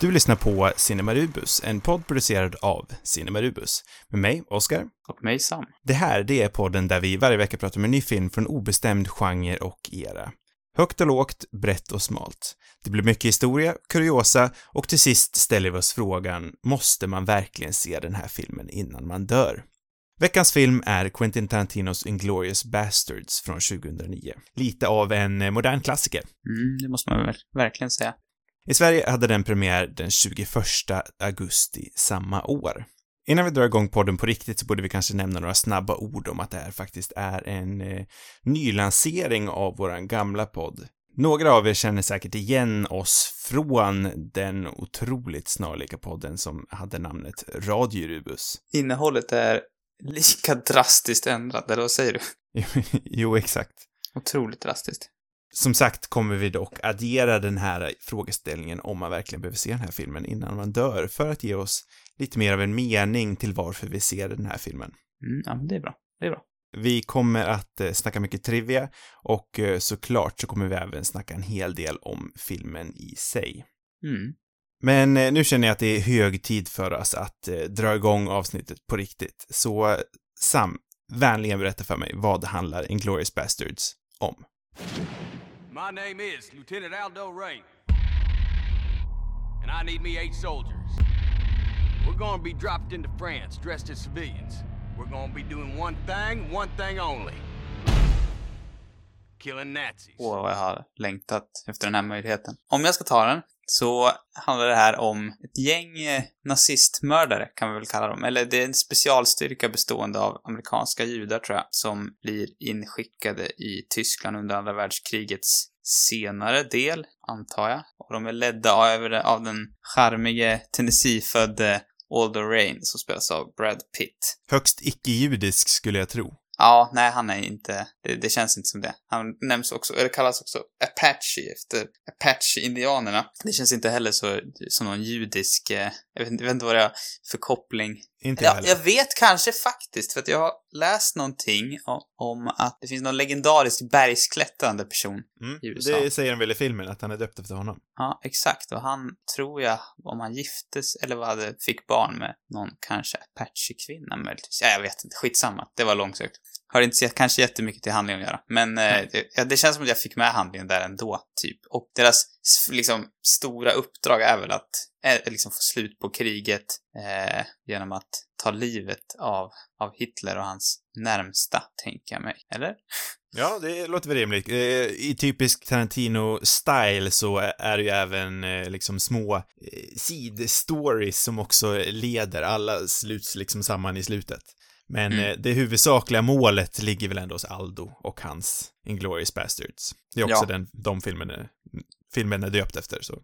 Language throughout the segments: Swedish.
Du lyssnar på Cinemarubus, en podd producerad av Cinemarubus. Med mig, Oscar. Och mig, Sam. Det här, det är podden där vi varje vecka pratar om en ny film från obestämd genre och era. Högt och lågt, brett och smalt. Det blir mycket historia, kuriosa och till sist ställer vi oss frågan, måste man verkligen se den här filmen innan man dör? Veckans film är Quentin Tarantinos Inglourious Bastards från 2009. Lite av en eh, modern klassiker. Mm, det måste man väl verkligen säga. I Sverige hade den premiär den 21 augusti samma år. Innan vi drar igång podden på riktigt så borde vi kanske nämna några snabba ord om att det här faktiskt är en eh, nylansering av våran gamla podd. Några av er känner säkert igen oss från den otroligt snarlika podden som hade namnet Radio Rubus. Innehållet är lika drastiskt ändrat, eller vad säger du? jo, exakt. Otroligt drastiskt. Som sagt kommer vi dock addera den här frågeställningen om man verkligen behöver se den här filmen innan man dör för att ge oss lite mer av en mening till varför vi ser den här filmen. Mm, ja, men det är bra. Det är bra. Vi kommer att eh, snacka mycket trivia och eh, såklart så kommer vi även snacka en hel del om filmen i sig. Mm. Men eh, nu känner jag att det är hög tid för oss att dra igång avsnittet på riktigt. Så Sam, vänligen berätta för mig vad handlar Inglourious Bastards om? My name is Lieutenant Aldo Ray. And I need me eight soldiers. We're gonna be dropped into France dressed as civilians. We're gonna be doing one thing, one thing only. Killing Nazis. Åh, oh, vad jag har längtat efter den här möjligheten. Om jag ska ta den så handlar det här om ett gäng eh, nazistmördare, kan vi väl kalla dem. Eller det är en specialstyrka bestående av amerikanska judar, tror jag, som blir inskickade i Tyskland under andra världskrigets senare del, antar jag. Och de är ledda av, av den charmige Tennessee-födde Aldo Rain, som spelas av Brad Pitt. Högst icke-judisk skulle jag tro. Ja, nej, han är inte, det, det, känns inte som det. Han nämns också, eller kallas också Apache efter Apache-indianerna. Det känns inte heller så, som någon judisk, eh, jag, vet, jag vet inte vad det är för koppling. Inte ja, heller. jag vet kanske faktiskt, för att jag har läst någonting om, att det finns någon legendarisk bergsklättrande person Mm, i USA. det säger han väl i filmen, att han är döpt efter honom. Ja, exakt. Och han, tror jag, om han giftes eller vad hade, fick barn med någon kanske Apache-kvinna möjligtvis. Ja, jag vet inte. Skitsamma. Det var långsökt. Har inte sett kanske jättemycket till handlingen att göra. Men eh, det, ja, det känns som att jag fick med handlingen där ändå, typ. Och deras, liksom, stora uppdrag är väl att eh, liksom få slut på kriget eh, genom att ta livet av, av Hitler och hans närmsta, tänker jag mig. Eller? Ja, det låter väl rimligt. Eh, I typisk Tarantino-style så är det ju även eh, liksom små sid-stories som också leder, alla sluts liksom samman i slutet. Men Mm. eh, det huvudsakliga målet ligger väl ändå hos Aldo och hans Inglourious Bastards. Det är också Ja. den, de filmen är, filmen är döpt efter, så.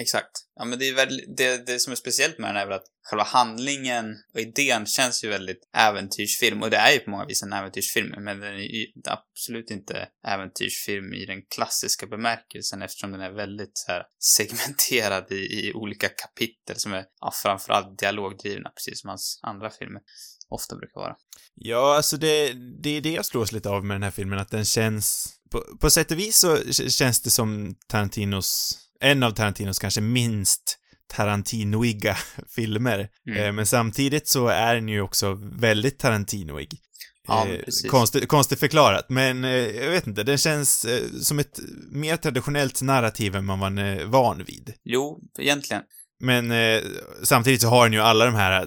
Exakt. Ja, men det är väl, det, det som är speciellt med den är väl att själva handlingen och idén känns ju väldigt äventyrsfilm. Och det är ju på många vis en äventyrsfilm, men den är ju absolut inte äventyrsfilm i den klassiska bemärkelsen eftersom den är väldigt så här segmenterad i, i olika kapitel som är ja, framförallt dialogdrivna, precis som hans andra filmer ofta brukar vara. Ja, alltså det, det är det jag slås lite av med den här filmen, att den känns... På, på sätt och vis så känns det som Tarantinos, en av Tarantinos kanske minst Tarantinoiga filmer. Mm. Eh, men samtidigt så är den ju också väldigt Tarantinoig. Ja, Eh, konstigt, konstigt förklarat, men eh, jag vet inte, den känns som ett mer traditionellt narrativ än man var van vid. Jo, egentligen. Men samtidigt så har den ju alla de här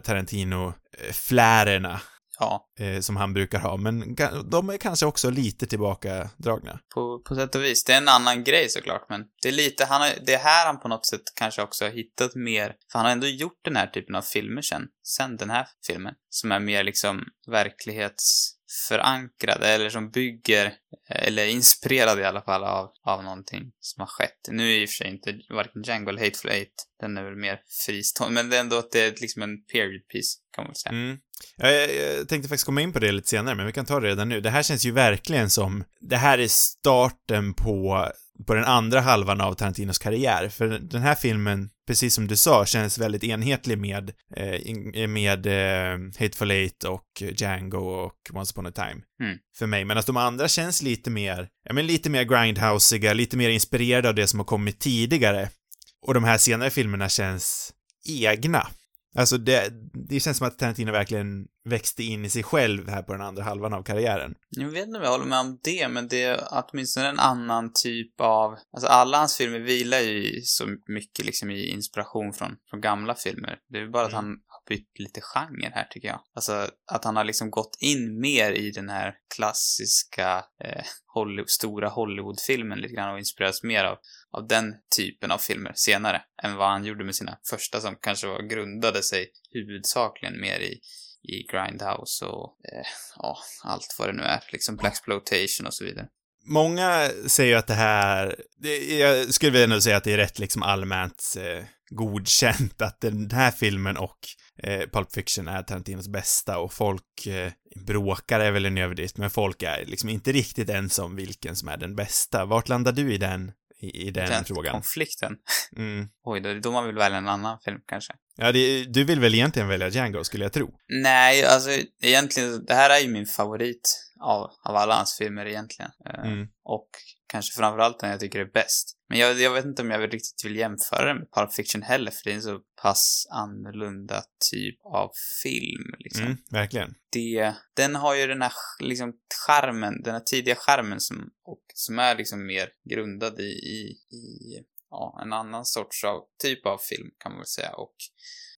Tarantino-flärerna Ja, eh, som han brukar ha, men de är kanske också lite tillbakadragna. på, på sätt och vis. Det är en annan grej såklart, men det är lite, han har, det är här han på något sätt kanske också har hittat mer, för han har ändå gjort den här typen av filmer sen, sen den här filmen, som är mer liksom förankrade eller som bygger, eh, eller är inspirerade i alla fall av, av någonting som har skett. Nu är i och för sig inte varken Django eller Hateful Eight, den är väl mer fristående, men det är ändå att det är liksom en period piece, kan man väl säga. Mm. Jag, jag, jag tänkte faktiskt komma in på det lite senare, men vi kan ta det redan nu. Det här känns ju verkligen som, det här är starten på, på den andra halvan av Tarantinos karriär, för den här filmen, precis som du sa, känns väldigt enhetlig med, eh, in- med eh, Hateful Eight och Django och Once upon a time. Mm. För mig, medan de andra känns lite mer, ja men lite mer grindhouseiga, lite mer inspirerade av det som har kommit tidigare. och de här senare filmerna känns egna. Alltså det, det känns som att Tarantino verkligen växte in i sig själv här på den andra halvan av karriären. Jag vet inte om jag håller med om det, men det är åtminstone en annan typ av... Alltså alla hans filmer vilar ju i så mycket liksom i inspiration från, från gamla filmer. Det är bara att Mm. han har bytt lite genre här tycker jag. Alltså att han har liksom gått in mer i den här klassiska eh, Hollywood, stora Hollywoodfilmen lite grann och inspirerats mer av, av den typen av filmer senare än vad han gjorde med sina första som kanske var, grundade sig huvudsakligen mer i i Grindhouse och eh, ja, allt vad det nu är. Liksom Blaxploitation och så vidare. Många säger ju att det här, det, jag skulle ändå säga att det är rätt liksom allmänt eh, godkänt att den här filmen och eh, Pulp Fiction är Tarantinos bästa och folk eh, bråkar är väl en överdrift, men folk är liksom inte riktigt ens om vilken som är den bästa. Vart landar du i den, i, i den, frågan? konflikten. Mm. Oj, då, då man vill välja en annan film kanske. Ja, det, du vill väl egentligen välja Django, skulle jag tro? Nej, alltså egentligen, det här är ju min favorit av, av alla hans filmer egentligen. Eh, Mm. Och kanske framförallt den jag tycker är bäst. Men jag, jag vet inte om jag riktigt vill jämföra den med Pulp Fiction heller, för det är en så pass annorlunda typ av film, liksom. Mm, verkligen. det, den har ju den här liksom charmen, den här tidiga charmen som, och, som är liksom mer grundad i, i, i ja, en annan sorts av, typ av film kan man väl säga och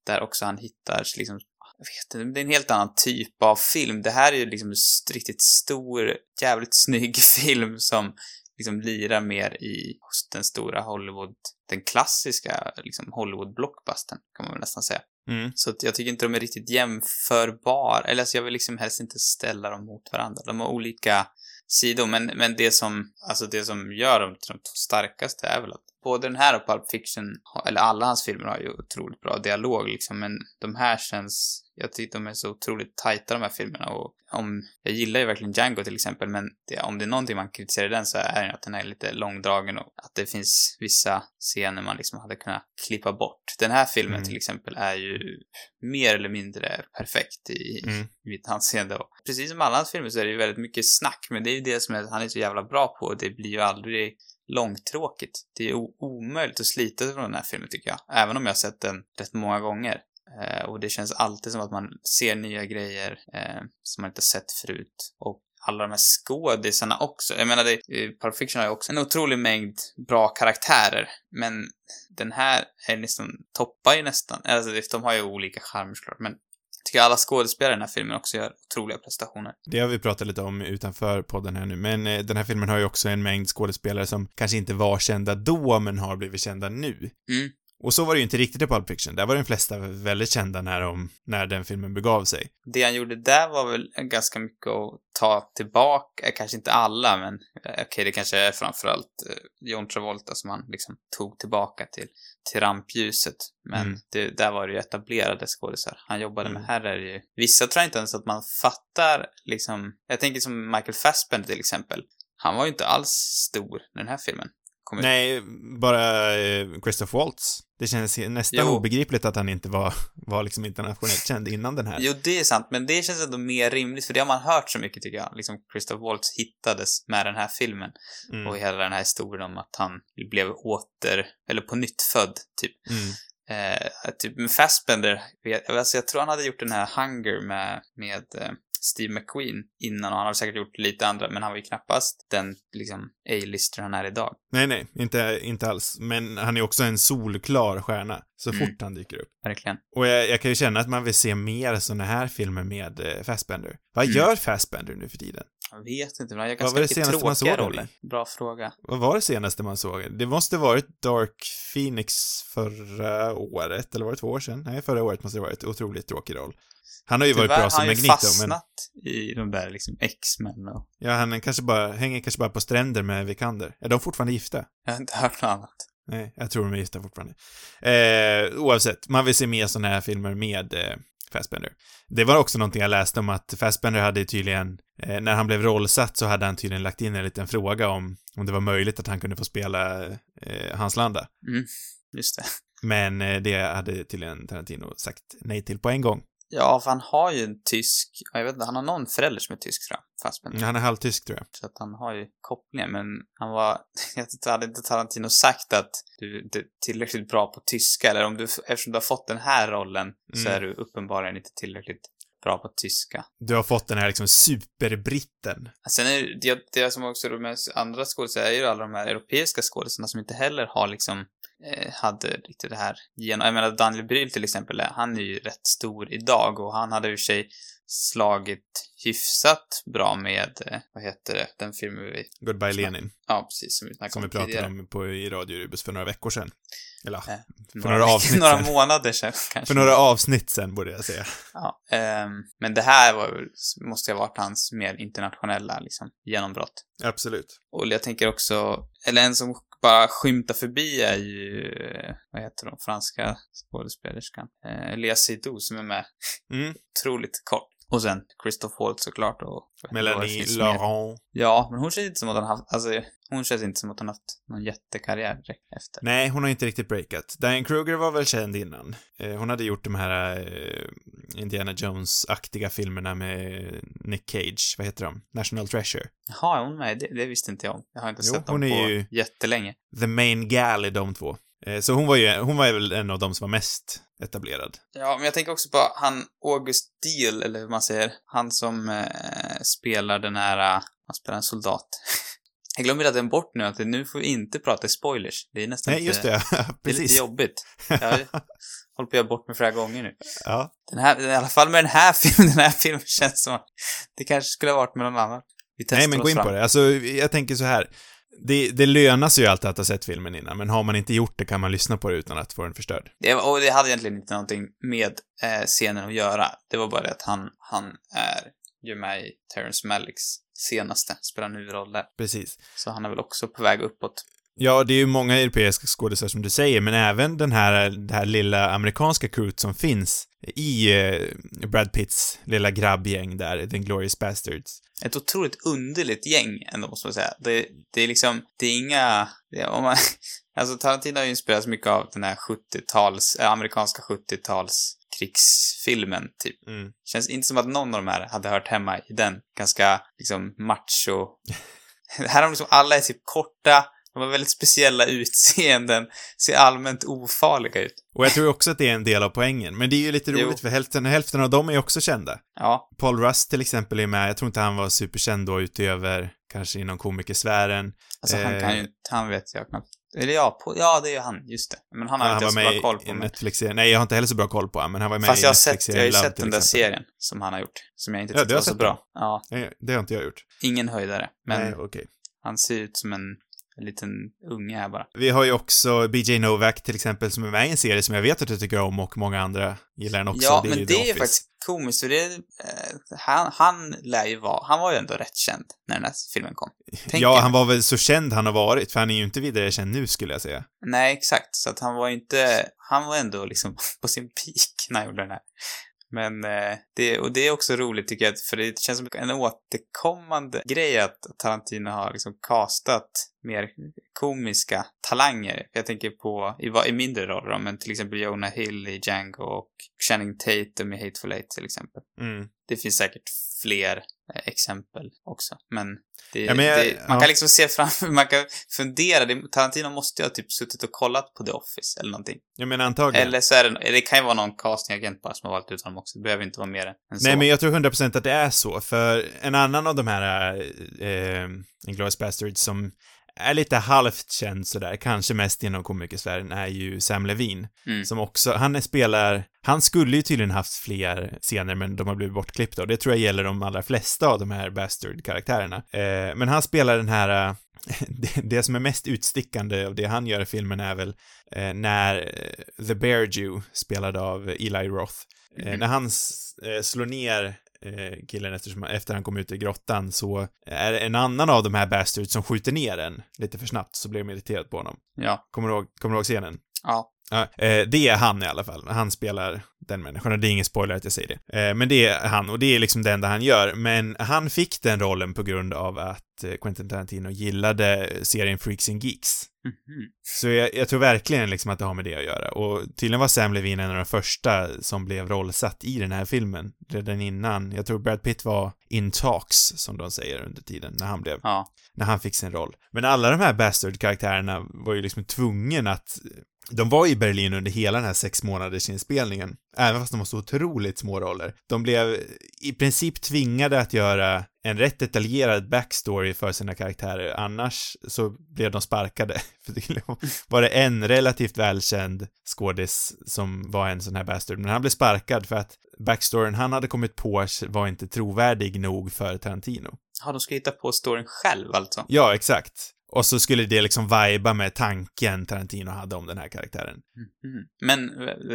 där också han hittar liksom jag vet inte, det är en helt annan typ av film. Det här är ju liksom en riktigt stor, jävligt snygg film som liksom lirar mer i hos den stora Hollywood, den klassiska liksom Hollywood-blockbustern kan man väl nästan säga. Mm. Så jag tycker inte de är riktigt jämförbara. Eller alltså jag vill liksom helst inte ställa dem mot varandra. De har olika sidor, men, men det som, alltså det som gör dem till de två starkaste är väl att både den här och Pulp Fiction, eller alla hans filmer har ju otroligt bra dialog liksom, men de här känns, jag tycker de är så otroligt tajta de här filmerna och om, jag gillar ju verkligen Django till exempel, men det, om det är någonting man kritiserar den så är det att den är lite långdragen och att det finns vissa scener man liksom hade kunnat klippa bort. Den här filmen Mm. till exempel är ju mer eller mindre perfekt i, Mm. mitt anseende. Och precis som alla hans filmer så är det ju väldigt mycket snack, men det är ju det som är, han är så jävla bra på och det blir ju aldrig långtråkigt. Det är omöjligt att slita sig från den här filmen tycker jag. Även om jag har sett den rätt många gånger. Eh, och det känns alltid som att man ser nya grejer eh, som man inte sett förut. Och alla de här skådisarna också. Jag menar, det, eh, Pulp Fiction har ju också en otrolig mängd bra karaktärer. Men den här är nästan, toppar ju nästan, alltså de har ju olika charmer såklart, men tycker alla skådespelare i den här filmen också gör otroliga prestationer. Det har vi pratat lite om utanför podden här nu, men eh, den här filmen har ju också en mängd skådespelare som kanske inte var kända då, men har blivit kända nu. Mm. Och så var det ju inte riktigt i Pulp Fiction. Där var de flesta väldigt kända när, de, när den filmen begav sig. Det han gjorde där var väl ganska mycket att ta tillbaka, eh, kanske inte alla, men eh, okej, det kanske är framförallt eh, John Travolta som han liksom tog tillbaka till, till rampljuset. Men Mm. det, där var det ju etablerade skådisar han jobbade Mm. med. Här är det ju, vissa tror jag inte ens att man fattar liksom, jag tänker som Michael Fassbender till exempel. Han var ju inte alls stor när den här filmen kom ut. Nej, bara eh, Christoph Waltz. Det känns nästan Jo. obegripligt att han inte var, var liksom internationellt känd innan den här. Jo, det är sant, men det känns ändå mer rimligt, för det har man hört så mycket tycker jag. Liksom Christoph Waltz hittades med den här filmen. Mm. Och hela den här historien om att han blev åter, eller på nytt född, typ. Mm. Eh, typ med Fassbender, vet- alltså jag tror han hade gjort den här Hunger med, med eh, Steve McQueen innan och han har säkert gjort lite andra, men han var ju knappast den liksom A-lister han är idag. Nej, nej, inte, inte alls. Men han är också en solklar stjärna, så Mm. fort han dyker upp. Verkligen. Och jag, jag kan ju känna att man vill se mer såna här filmer med eh, Fassbender. Vad Mm. gör Fassbender nu för tiden? Jag vet inte, men han gör Vad ganska var det senaste man såg roller. Bra fråga. Vad var det senaste man såg? Det måste varit Dark Phoenix förra året, eller var det två år sedan? Nej, förra året måste det varit. Otroligt tråkig roll. Han har ju varit Tyvärr bra har som han ju Magneto, men fastnat i de där liksom X-Men och ja, han kanske bara, hänger kanske bara på stränder med Vikander. Är de fortfarande gifta? jag har inte hört något annat. Nej, jag tror de är gifta fortfarande. Eh, oavsett, man vill se mer sådana här filmer med eh, Fassbender. Det var också någonting jag läste om att Fassbender hade tydligen, eh, när han blev rollsatt så hade han tydligen lagt in en liten fråga om, om det var möjligt att han kunde få spela eh, Hans Landa. Mm, just det. Men eh, det hade tydligen Tarantino sagt nej till på en gång. Ja, för han har ju en tysk, ja, jag vet inte, han har någon förälder som är tysk tror jag, Fassbender. Han är halvtysk tror jag. Så att han har ju kopplingen, men han var, jag vet inte, hade inte Tarantino sagt att du du är tillräckligt bra på tyska, eller om du, eftersom du har fått den här rollen, så Mm. är du uppenbarligen inte tillräckligt bra på tyska. Du har fått den här liksom superbritten. Sen är det, det, som också är med andra skådespelare är ju alla de här europeiska skådespelarna som inte heller har liksom hade riktigt det här genom, jag menar Daniel Bryl till exempel, han är ju rätt stor idag och han hade i och för sig slagit hyfsat bra med, eh, vad heter det, den filmen vi, Goodbye Lenin. ja precis, som vi Som vi pratade tidigare. om på, i Radio Rubus för några veckor sedan. Eller Eh, för några avsnitt några sedan. månader sedan kanske. För några avsnitt sen borde jag säga. Ja, ehm, men det här var, måste ha varit hans mer internationella liksom, genombrott. Absolut. Och jag tänker också, eller en som bara skymtar förbi är ju, vad heter hon, franska skådespelerskan, eh, Lea Seydoux som är med Mm. otroligt kort. Och sen Christoph Waltz såklart och... Melanie. Laurent. Ja, men hon känns inte som att hon haft, alltså hon känns inte som att hon haft någon jättekarriär direkt efter. Nej, hon har inte riktigt breakat. Diane Kruger var väl känd innan. Eh, hon hade gjort de här eh, Indiana Jones-aktiga filmerna med Nick Cage. Vad heter de? National Treasure. Jaha, är hon med? Det, det visste inte jag om. Jag har inte Jo, sett dem hon är på ju- jättelänge. The Main Gal i de två. Eh, så hon var ju, hon var väl en av de som var mest etablerad. Ja, men jag tänker också på han August Deal, eller hur man säger. Han som eh, spelar den här, eh, han spelar en soldat. Jag glömmer hela den bort nu, att nu får vi inte prata spoilers. Det är nästan Nej, just lite, det. det är lite Precis. jobbigt. Jag har hållit på att göra bort mig flera gånger nu. Ja. Den här, i alla fall med den här filmen, den här filmen känns som att det kanske skulle ha varit med någon annan. Nej, men gå in fram. på det. Alltså, jag tänker så här. Det, det lönar sig ju alltid att ha sett filmen innan, men har man inte gjort det kan man lyssna på det utan att få den förstörd. Det, och det hade egentligen inte någonting med eh, scenen att göra. Det var bara det att han, han är ju med i Terrence Malicks senaste, spelar huvudroll där. Precis. Så han är väl också på väg uppåt. Ja, det är ju många europeiska skådespelare som du säger, men även den här, det här lilla amerikanska crewet som finns i eh, Brad Pitts lilla grabbgäng där, The Glorious Bastards. Ett otroligt underligt gäng ändå, måste man säga. Det, det är liksom, det är inga, det, om man, alltså Tarantino har ju inspirerats mycket av den här 70-tals, äh, amerikanska 70-tals krigsfilmen, typ. Mm. Känns inte som att någon av de här hade hört hemma i den ganska, liksom, macho. här har de liksom, alla är typ korta, de har väldigt speciella utseenden, ser allmänt ofarliga ut. Och jag tror också att det är en del av poängen, men det är ju lite Jo. roligt för hälften, hälften av dem är också kända. Ja, Paul Rust till exempel är med, jag tror inte han var superkänd då utöver kanske inom komikersfären. alltså han Eh. kan ju, han vet jag knappt. Eller ja, på, ja det är ju han, just det. Men han har han inte var så bra koll på. en Men... Netflix-serie. Nej, jag har inte heller så bra koll på honom, men han var med Fast i jag har sett, jag Netflix-serien har ju sett den där serien som han har gjort. Som jag inte Ja, tyckte var har så bra. den? Ja, det har inte jag gjort. ingen höjdare. Men Nej, okej. han ser ut som en, en liten unge här bara. Vi har ju också BJ Novak till exempel som är med i en serie som jag vet att du tycker om och många andra gillar den också. ja, det är men ju det är ju faktiskt komiskt för det, eh, han, han lär ju vara, han var ju ändå rätt känd när den här filmen kom. tänker Ja, han var väl så känd han har varit, för han är ju inte vidare känd nu skulle jag säga. Nej, exakt. Så att han var ju inte, han var ändå liksom på sin peak när han gjorde den här. Men eh, det, och det är också roligt tycker jag, för det känns som en återkommande grej att Tarantino har liksom castat mer komiska talanger. Jag tänker på, i, i mindre roller då, men till exempel Jonah Hill i Django och Channing Tatum i Hateful Eight till exempel. Mm. Det finns säkert fler exempel också, men, det, Ja, men jag- det, man ja. kan liksom se framför, man kan fundera, det, Tarantino måste ju ha typ suttit och kollat på The Office eller någonting. Jag menar antagligen. Eller så är det, det kan ju vara någon castingagent bara som har valt ut honom också, det behöver inte vara mer än så. Nej, men jag tror 100% att det är så, för en annan av de här eh, Inglourious Bastards som är lite halvt känd sådär, kanske mest inom komikersfären, är ju Sam Levine. Mm. Som också, han spelar, han skulle ju tydligen haft fler scener men de har blivit bortklippta och det tror jag gäller de allra flesta av de här Bastard-karaktärerna. Eh, men han spelar den här, eh, det, det som är mest utstickande av det han gör i filmen är väl eh, när eh, The Bear Jew, spelad av Eli Roth, eh, Mhm. när han eh, slår ner eh, killen eftersom, efter han kom ut i grottan så är det en annan av de här Bastards som skjuter ner den lite för snabbt så blir de irriterade på honom. Ja, Kommer du ihåg, kommer du ihåg scenen? ja. Ja, eh, det är han i alla fall. Han spelar den människan och det är ingen spoiler att jag säger det. Eh, men det är han och det är liksom det enda han gör. Men han fick den rollen på grund av att Quentin Tarantino gillade serien Freaks and Geeks. Mhm. Så jag, jag tror verkligen liksom att det har med det att göra. Och tydligen var Sam Levine en av de första som blev rollsatt i den här filmen. Redan innan. Jag tror Brad Pitt var in talks, som de säger under tiden, när han blev, Ja. när han fick sin roll. Men alla de här Bastard-karaktärerna var ju liksom tvungen att de var i Berlin under hela den här sex månaders inspelningen, även fast de var så otroligt små roller. De blev i princip tvingade att göra en rätt detaljerad backstory för sina karaktärer, annars så blev de sparkade. För det var det en relativt välkänd skådis som var en sån här bastard, men han blev sparkad för att backstoryn han hade kommit på var inte trovärdig nog för Tarantino. Ja, de ska hitta på storyn själv alltså. Ja, exakt. Och så skulle det liksom viba med tanken Tarantino hade om den här karaktären. Mhm. Men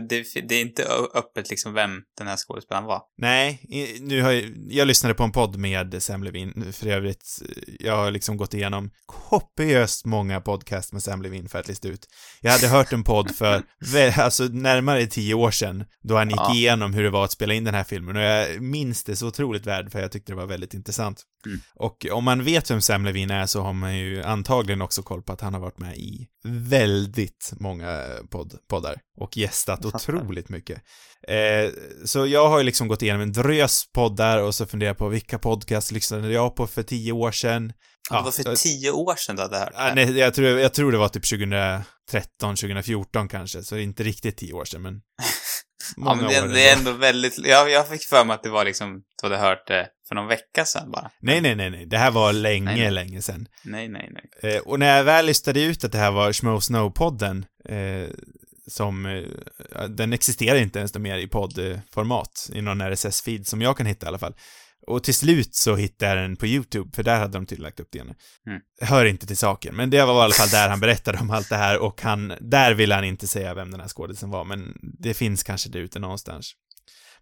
det, det är inte öppet liksom vem den här skådespelaren var. Nej, nu har jag, jag lyssnade på en podd med Sam Levin, för övrigt, jag har liksom gått igenom kopiöst många podcast med Sam Levin för att lista ut. Jag hade hört en podd för, alltså närmare tio år sedan, då han gick Ja. igenom hur det var att spela in den här filmen och jag minns det så otroligt väl för jag tyckte det var väldigt intressant. Mm. Och om man vet vem Sam Levin är så har man ju antagligen också koll på att han har varit med i väldigt många podd, poddar och gästat otroligt mycket. Eh, så jag har ju liksom gått igenom en drös poddar och så funderat på vilka podcast lyssnade jag på för tio år sedan. Ja, det var för tio år sedan du hade hört det här. nej, jag, tror, jag tror det var typ 2013, 2014 kanske, så inte riktigt tio år sedan, men Ja, men det, år det är ändå. ändå väldigt... Jag, jag fick för mig att det var liksom... Du hade hört det för någon vecka sedan bara. Nej, nej, nej, nej, det här var länge, Nej, nej. länge sedan. Nej, nej, nej. Eh, och när jag väl listade ut att det här var Schmo Snow-podden, eh, som, eh, den existerar inte ens mer i poddformat, i någon RSS-feed som jag kan hitta i alla fall. Och till slut så hittade jag den på YouTube, för där hade de tydligen lagt upp det igen. Mm. Hör inte till saken, men det var i alla fall där han berättade om allt det här och han, där ville han inte säga vem den här skådisen var, men det finns kanske det ute någonstans.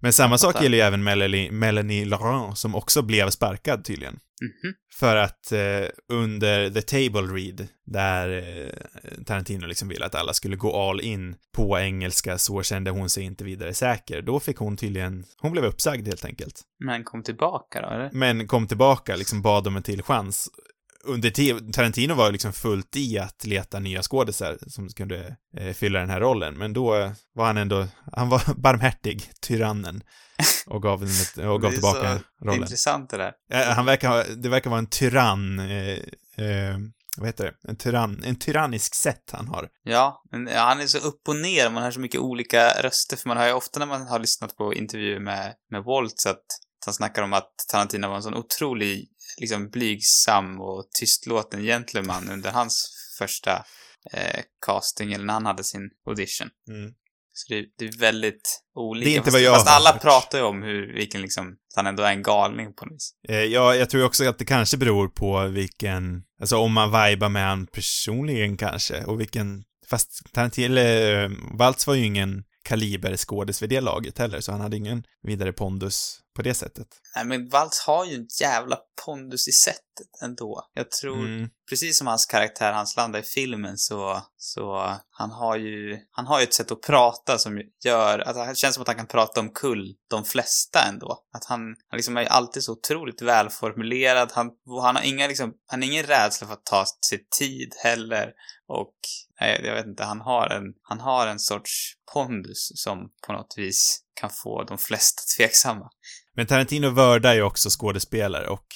Men samma sak gäller ju även Melanie, Melanie Laurent, som också blev sparkad tydligen. Mhm. För att eh, under The Table Read, där eh, Tarantino liksom ville att alla skulle gå all in på engelska, så kände hon sig inte vidare säker. Då fick hon tydligen, hon blev uppsagd helt enkelt. Men kom tillbaka då, eller? Men kom tillbaka, liksom bad om en till chans. Under ti- Tarantino var liksom fullt i att leta nya skådisar som kunde eh, fylla den här rollen, men då var han ändå, han var barmhärtig, tyrannen, och gav, och gav Det är tillbaka så rollen. Intressant det där. Eh, Han verkar ha, det verkar vara en tyrann, eh, eh, vad heter det? En tyrann, en tyrannisk sätt han har. Ja, men han är så upp och ner, man hör så mycket olika röster, för man hör ju ofta när man har lyssnat på intervjuer med, med Waltz att han snackar om att Tarantino var en sån otrolig, liksom blygsam och tystlåten gentleman under hans första eh, casting, eller när han hade sin audition. Mm. Så det, det är väldigt olika. Det är inte fast, vad jag fast alla hört. pratar ju om hur, vilken liksom, att han ändå är en galning på något vis. Eh, ja, jag tror också att det kanske beror på vilken, alltså om man vibar med han personligen kanske, och vilken, fast Tarantino, eh, Waltz var ju ingen kaliberskådis vid det laget heller, så han hade ingen vidare pondus på det sättet. Nej, men Waltz har ju en jävla pondus i sättet ändå. Jag tror, Mm. precis som hans karaktär Hans Landa i filmen så, så han har ju, han har ju ett sätt att prata som gör att det känns som att han kan prata om kull de flesta ändå. Att han, han liksom är ju alltid så otroligt välformulerad. Han, han har inga liksom, han har ingen rädsla för att ta sig tid heller. Och, nej, jag vet inte, han har en, han har en sorts pondus som på något vis kan få de flesta tveksamma. Men Tarantino vördar ju också skådespelare och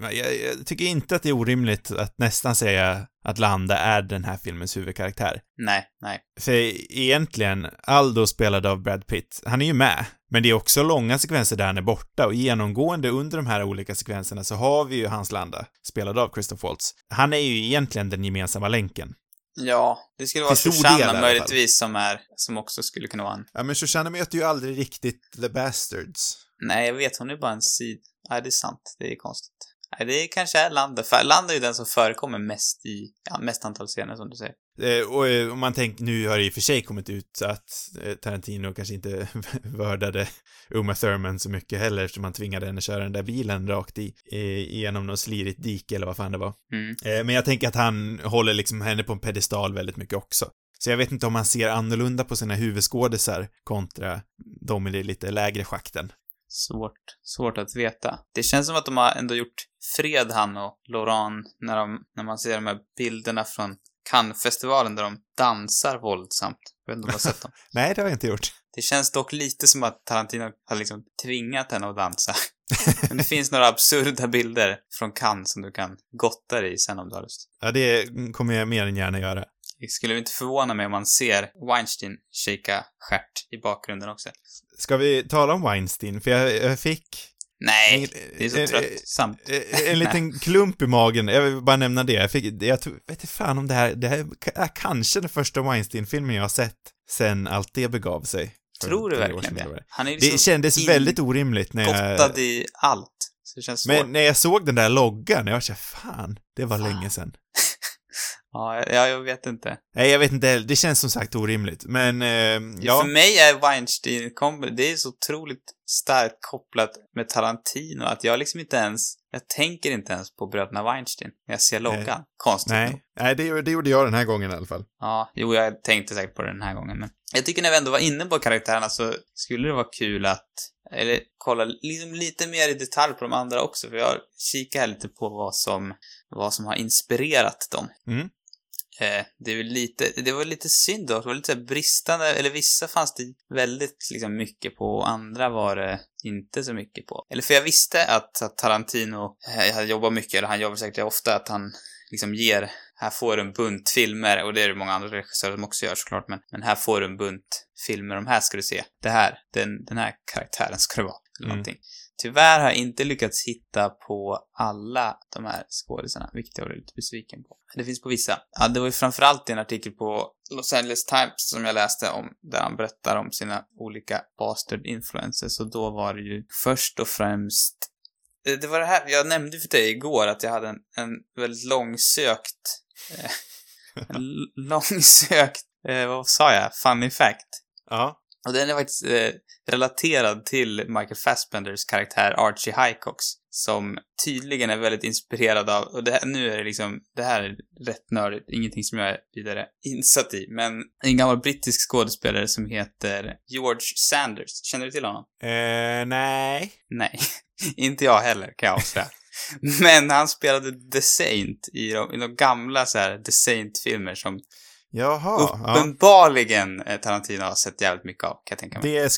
jag, jag tycker inte att det är orimligt att nästan säga att Landa är den här filmens huvudkaraktär. Nej, nej. För egentligen, Aldo spelad av Brad Pitt, han är ju med, men det är också långa sekvenser där han är borta och genomgående under de här olika sekvenserna så har vi ju Hans Landa, spelad av Christoph Waltz. Han är ju egentligen den gemensamma länken. Ja, det skulle vara Shoshana fall. möjligtvis som är, som också skulle kunna vara en... Ja, men Shoshana möter ju aldrig riktigt The Bastards. Nej, jag vet, hon är bara en sid... Nej, det är sant. Det är konstigt. Nej, det kanske är Landa. För Landa är ju den som förekommer mest i, ja, mest antal scener som du säger. Eh, och eh, om man tänker, nu har det i och för sig kommit ut att eh, Tarantino kanske inte vördade Uma Thurman så mycket heller eftersom han tvingade henne köra den där bilen rakt i, eh, genom något slirigt dike eller vad fan det var. Mm. Eh, men jag tänker att han håller liksom henne på en pedestal väldigt mycket också. Så jag vet inte om han ser annorlunda på sina huvudskådisar kontra de i de lite lägre schakten. Svårt, svårt att veta. Det känns som att de har ändå gjort fred, han och Laurent, när, de, när man ser de här bilderna från Cannes-festivalen där de dansar våldsamt. Jag vet inte om du har sett dem? Nej, det har jag inte gjort. Det känns dock lite som att Tarantino har liksom tvingat henne att dansa. Men det finns några absurda bilder från Cannes som du kan gotta dig i sen om du har lust. Ja, det kommer jag mer än gärna göra. Det skulle inte förvåna mig om man ser Weinstein shaka stjärt i bakgrunden också. Ska vi tala om Weinstein? För jag, jag fick... Nej, en- det är så en- tröttsamt. En, en liten klump i magen, jag vill bara nämna det. Jag fick, jag tror- vet inte fan om det här, det här är kanske den första Weinstein-filmen jag har sett sen allt det begav sig. Tror du verkligen det? vad Han är ju Det liksom kändes in- väldigt orimligt när jag... gottad i allt. Det. Men när jag såg den där loggan, jag var såhär, fan, det var Fan. länge sedan. Ja, jag, jag vet inte. Nej, jag vet inte, det känns som sagt orimligt, men eh, ja. För mig är Weinstein Company, det är så otroligt starkt kopplat med Tarantino att jag liksom inte ens, jag tänker inte ens på bröderna Weinstein när jag ser loggan. Konstigt nog. Nej, nej det, det gjorde jag den här gången i alla fall. Ja, jo, jag tänkte säkert på det den här gången, men jag tycker när vi ändå var inne på karaktärerna så skulle det vara kul att, eller kolla liksom lite mer i detalj på de andra också, för jag kikar här lite på vad som, vad som har inspirerat dem. Mm. Eh, det väl lite, det var lite synd då, det var lite bristande, eller vissa fanns det väldigt liksom mycket på och andra var det inte så mycket på. Eller för jag visste att, att Tarantino eh, hade jobbat mycket, eller han jobbar säkert ofta, att han liksom ger, här får du en bunt filmer, och det är det många andra regissörer som också gör såklart, men, men här får du en bunt filmer, de här ska du se. Det här, den, den här karaktären ska det vara. Eller Mm. någonting. Tyvärr har jag inte lyckats hitta på alla de här skådisarna, vilket jag var lite besviken på. Det finns på vissa. Ja, det var ju framförallt en artikel på Los Angeles Times som jag läste om, där han berättar om sina olika bastard influencers, och då var det ju först och främst det det var det här, jag nämnde för dig igår att jag hade en, en väldigt långsökt, eh, en långsökt, eh, vad sa jag, funny fact. Ja. Och den är faktiskt eh, relaterad till Michael Fassbenders karaktär Archie Hicox, som tydligen är väldigt inspirerad av, och det här, nu är det liksom, det här är rätt nördigt, ingenting som jag är vidare insatt i, men en gammal brittisk skådespelare som heter George Sanders. Känner du till honom? Eh, nej. Nej, inte jag heller kan jag avslöja. Men han spelade The Saint i de, i de gamla så här The Saint-filmer som Jaha. Ja. uppenbarligen eh, Tarantino har sett jävligt mycket av, kan jag tänka mig. Det är,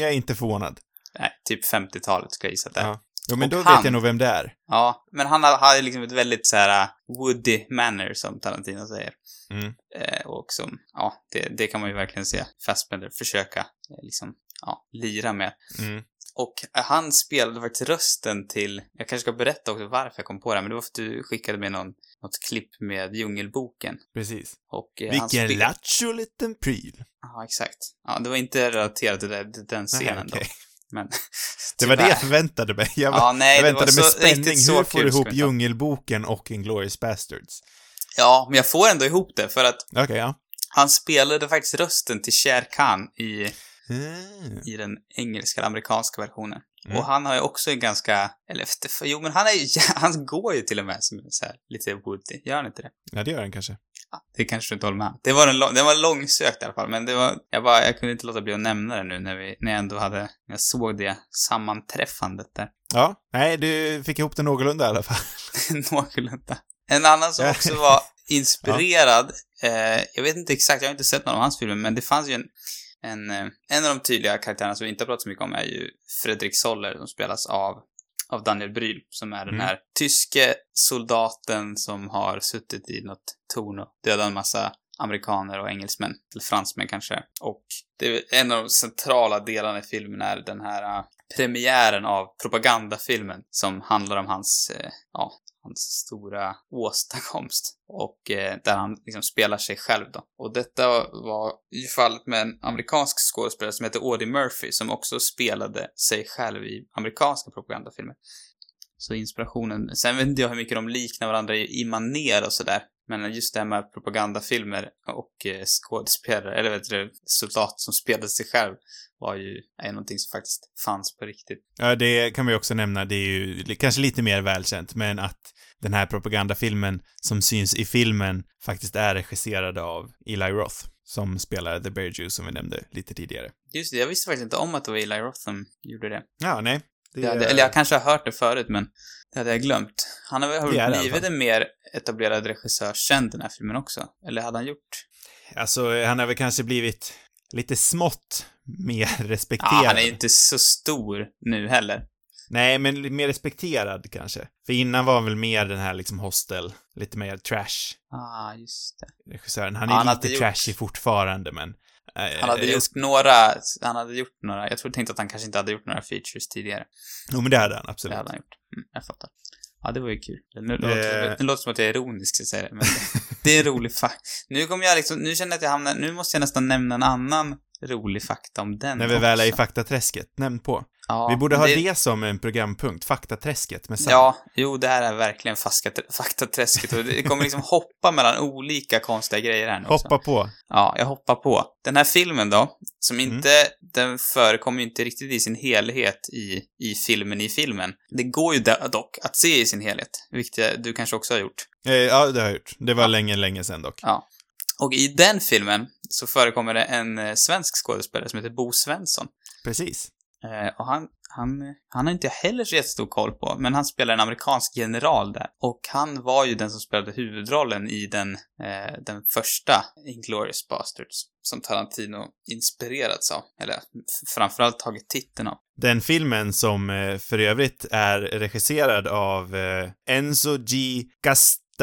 jag är inte förvånad. Nej, typ 50-talet ska jag gissa det. Ja. Jo, men Och då han- vet jag nog vem det är. Ja, men han har, har liksom ett väldigt så här uh, woody manner som Tarantino säger. Mm. Eh, och som, ja, det, det kan man ju verkligen se Fassbender försöka eh, liksom, ja, lira med. Mm. Och eh, han spelade faktiskt rösten till, jag kanske ska berätta också varför jag kom på det här, men det var för att du skickade med någon, något klipp med Djungelboken. Precis. Och eh, Vilken lattjo liten pryl. Ja, exakt. Ja, det var inte relaterat till, det, den scenen Nej, då. okej. Men... Det var det jag förväntade mig. Jag, Ja, nej, jag väntade med spänning. Hur får du ihop. Djungelboken och Inglourious Bastards? Ja, men jag får ändå ihop det, för att Okej, ja. han spelade faktiskt rösten till Shere Khan i, Mm. i den engelska, eller amerikanska versionen. Mm. Och han har ju också en ganska, eller efter, jo men han är ju, han går ju till och med som så här, lite Woody, gör han inte det? Ja, det gör den kanske. Ja, det kanske du inte håller med. Det var en lång, den var långsökt i alla fall, men det var, jag bara, jag kunde inte låta bli att nämna det nu när vi, när jag ändå hade, när jag såg det sammanträffandet där. Ja, nej, du fick ihop det någorlunda i alla fall. Någorlunda. En annan som Ja. också var inspirerad, eh, jag vet inte exakt, jag har inte sett någon av hans filmer, men det fanns ju en, en, eh, en av de tydliga karaktärerna som vi inte har pratat så mycket om är ju Fredrik Soller, som spelas av, av Daniel Bryl, som är den Mm. här tyske soldaten som har suttit i något torn och dödat en massa amerikaner och engelsmän, eller fransmän kanske. Och det är en av de centrala delarna i filmen är den här eh, premiären av propagandafilmen som handlar om hans, eh, ja, hans stora åstadkomst. Och eh, där han liksom spelar sig själv då. Och detta var i fallet med en amerikansk skådespelare som heter Audie Murphy som också spelade sig själv i amerikanska propagandafilmer. Så inspirationen, sen vet inte jag hur mycket de liknar varandra i, i manér och sådär. Men just det här med propagandafilmer och eh, skådespelare, eller vet du, soldat som spelade sig själv var ju, är någonting som faktiskt fanns på riktigt. Ja, det kan vi också nämna. Det är ju kanske lite mer välkänt, men att den här propagandafilmen som syns i filmen faktiskt är regisserad av Eli Roth. som spelar The Bear Jew som vi nämnde lite tidigare. Just det, jag visste faktiskt inte om att det var Eli Roth som gjorde det. Ja, nej. Det hade, eller jag kanske har hört det förut, men det hade jag glömt. Han har är väl blivit en mer etablerad regissör sen den här filmen också? Eller hade han gjort? Alltså, han har väl kanske blivit lite smått mer respekterad. Ja, han är ju inte så stor nu heller. Nej, men mer respekterad kanske. För innan var han väl mer den här liksom hostel, lite mer trash Ah, just det. regissören. Han är han lite hade gjort- fortfarande, men... Han hade gjort några, han hade gjort några, jag tror tänkte att han kanske inte hade gjort några features tidigare. Jo, men det hade han Det absolut. hade han gjort. Mm, jag fattar. Ja, det var ju kul. Nu, låter, Eh. det låter som att jag är ironisk, så jag säger det, men det, det är en rolig fakta. Nu kommer jag liksom, nu känner jag att jag hamnar, nu måste jag nästan nämna en annan rolig fakta om den När vi också. väl är i faktaträsket, nämn på. Ja, vi borde ha det, det... som en programpunkt, faktaträsket med Sam. Ja, jo, det här är verkligen faktaträsket och det kommer liksom hoppa mellan olika konstiga grejer här nu också. Hoppa på. Ja, jag hoppar på. Den här filmen då, som Mm. inte, den förekommer ju inte riktigt i sin helhet i, i filmen i filmen. Det går ju do- dock att se i sin helhet, vilket du kanske också har gjort. Eh, ja, det har jag gjort. Det var länge, länge sedan dock. Ja. Och i den filmen så förekommer det en eh, svensk skådespelare som heter Bo Svensson. Precis. Eh, och han, han, han har inte heller så jättestor koll på, men han spelar en amerikansk general där. Och han var ju den som spelade huvudrollen i den, eh, den första Inglourious Basterds, som Tarantino inspirerats av. Eller framförallt tagit titeln av. Den filmen som eh, för övrigt är regisserad av eh, Enzo G. Castellari,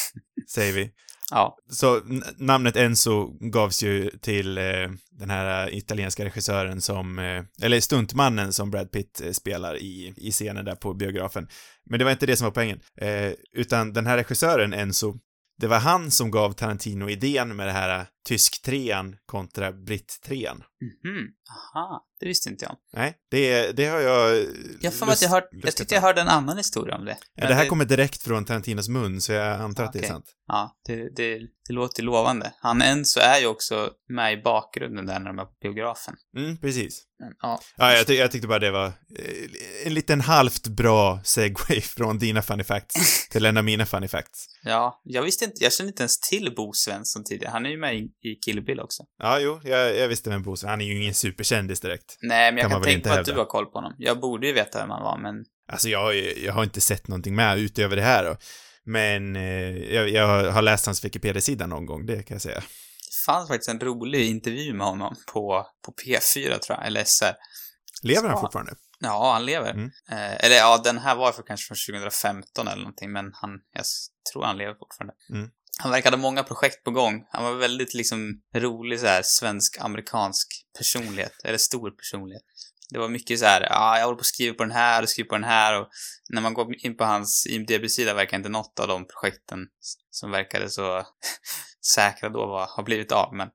säger vi. Ja, Så namnet Enzo gavs ju till eh, den här italienska regissören som, eh, eller stuntmannen som Brad Pitt eh, spelar i, i scenen där på biografen. Men det var inte det som var poängen. Eh, utan den här regissören, Enzo, det var han som gav Tarantino idén med det här eh, tysk-trean kontra britt-trean. mhm, aha, det visste inte jag. Nej, det, det har jag... Jag mig att jag hört, jag tyckte jag hörde en annan historia om det. Ja, det här kommer direkt från Tarantinos mun, så jag antar att det är sant. Ja, det, det, det låter lovande. Han Enzo är ju också med i bakgrunden där när de är på biografen. Mm, precis. Men, ja, Ja, jag, ty jag tyckte bara det var eh, en liten halvt bra segway från dina funny facts till en av mina funny facts. ja, jag visste inte, jag kände inte ens till Bo Svensson tidigare. Han är ju med i, i Kill Bill också. Ja, jo, jag, jag visste vem Bo Han är ju ingen superkändis direkt. Nej, men jag Kan kan, tänka mig att du har koll på honom. Jag borde ju veta vem han var, men Alltså, jag, jag har inte sett någonting med utöver det här då. Men eh, jag, jag har läst hans Wikipedia-sida någon gång, det kan jag säga. det fanns faktiskt en rolig intervju med honom på, på P4 tror jag, eller SR. Lever han fortfarande? Ja, han lever. Mm. Eh, eller ja, den här var för kanske från 2015 eller någonting, men han, jag tror han lever fortfarande. Mm. Han verkade ha många projekt på gång. Han var väldigt liksom rolig så här svensk-amerikansk personlighet, eller stor personlighet. Det var mycket så här, ja, jag håller på att skriva på den här och skriver på den här och när man går in på hans IMDB-sida verkar inte något av de projekten som verkade så säkra då var, har blivit av, men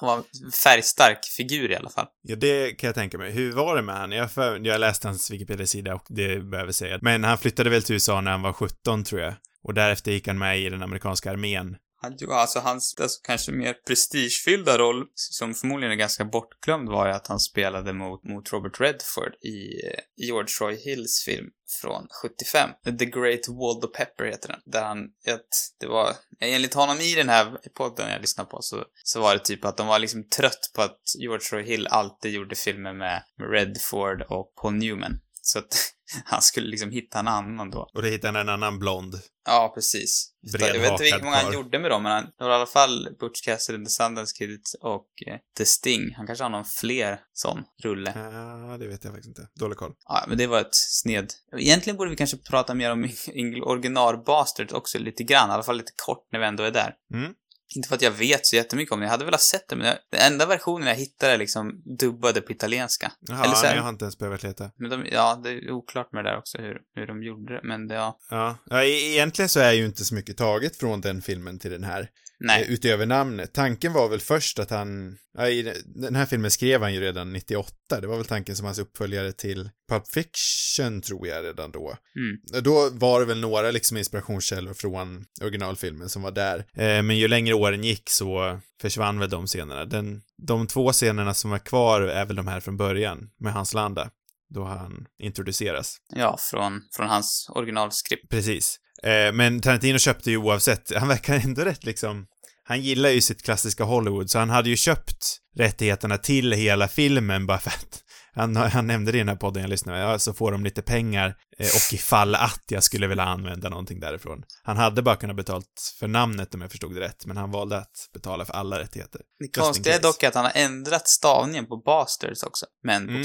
han var en färgstark figur i alla fall. Ja, det kan jag tänka mig. Hur var det med han? Jag, för, jag läste hans Wikipedia-sida och det behöver säga. Men han flyttade väl till USA när han var 17, tror jag. Och därefter gick han med i den amerikanska armén. Han, alltså hans alltså, kanske mer prestigefyllda roll, som förmodligen är ganska bortglömd, var ju att han spelade mot, mot Robert Redford i eh, George Roy Hills film från 75. The Great Waldo Pepper heter den. Där han, att det var, enligt honom i den här podden jag lyssnade på så, så var det typ att de var liksom trött på att George Roy Hill alltid gjorde filmer med, med Redford och Paul Newman. Så att han skulle liksom hitta en annan då. Och då hittade han en annan blond. Ja, precis. Jag vet inte hur många han gjorde med dem, men han var i alla fall Butch Cassidy the Sundance Kid och eh, The Sting. Han kanske har någon fler sån rulle. Ja, det vet jag faktiskt inte. Dålig koll. Ja, men det var ett sned... Egentligen borde vi kanske prata mer om original Bastard också lite grann, i alla fall lite kort när vi ändå är där. Mm. Inte för att jag vet så jättemycket om det, jag hade velat sett det, men jag, den enda versionen jag hittade är liksom dubbade på italienska. Jaha, Eller så här- jag har inte ens behövt leta. Men de, ja, det är oklart med det där också, hur, hur de gjorde det, men det, ja. Ja. ja, e- egentligen så är ju inte så mycket taget från den filmen till den här. Nej. Eh, Utöver namnet. Tanken var väl först att han, ja, i den här filmen skrev han ju redan 98. Det var väl tanken som hans uppföljare till Pulp Fiction, tror jag, redan då. Mm. Då var det väl några liksom inspirationskällor från originalfilmen som var där. Eh, men ju längre åren gick så försvann väl de scenerna. Den, de två scenerna som är kvar är väl de här från början, med Hans Landa. Då han introduceras. Ja, från, från hans originalskript. Precis. Eh, men Tarantino köpte ju oavsett, han verkar ändå rätt liksom, han gillar ju sitt klassiska Hollywood, så han hade ju köpt rättigheterna till hela filmen bara för att han, han nämnde det i den här podden jag lyssnade ja, så får de lite pengar eh, och ifall att jag skulle vilja använda någonting därifrån. Han hade bara kunnat betalt för namnet om jag förstod det rätt, men han valde att betala för alla rättigheter. Det konstiga är dock att han har ändrat stavningen på Bastards också, med en Mm.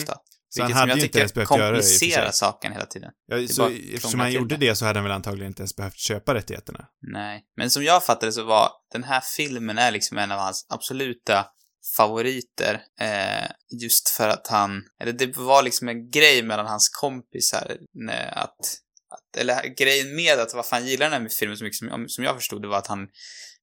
Så han hade ju inte ens behövt göra det komplicerar saken hela tiden. Ja, så eftersom han gjorde det. så hade han väl antagligen inte ens behövt köpa rättigheterna. Nej. Men som jag fattade så var den här filmen är liksom en av hans absoluta favoriter. Eh, just för att han, eller det var liksom en grej mellan hans kompisar. nej, Att, att, eller grejen med att varför han gillar den här filmen så mycket som, som jag förstod det var att han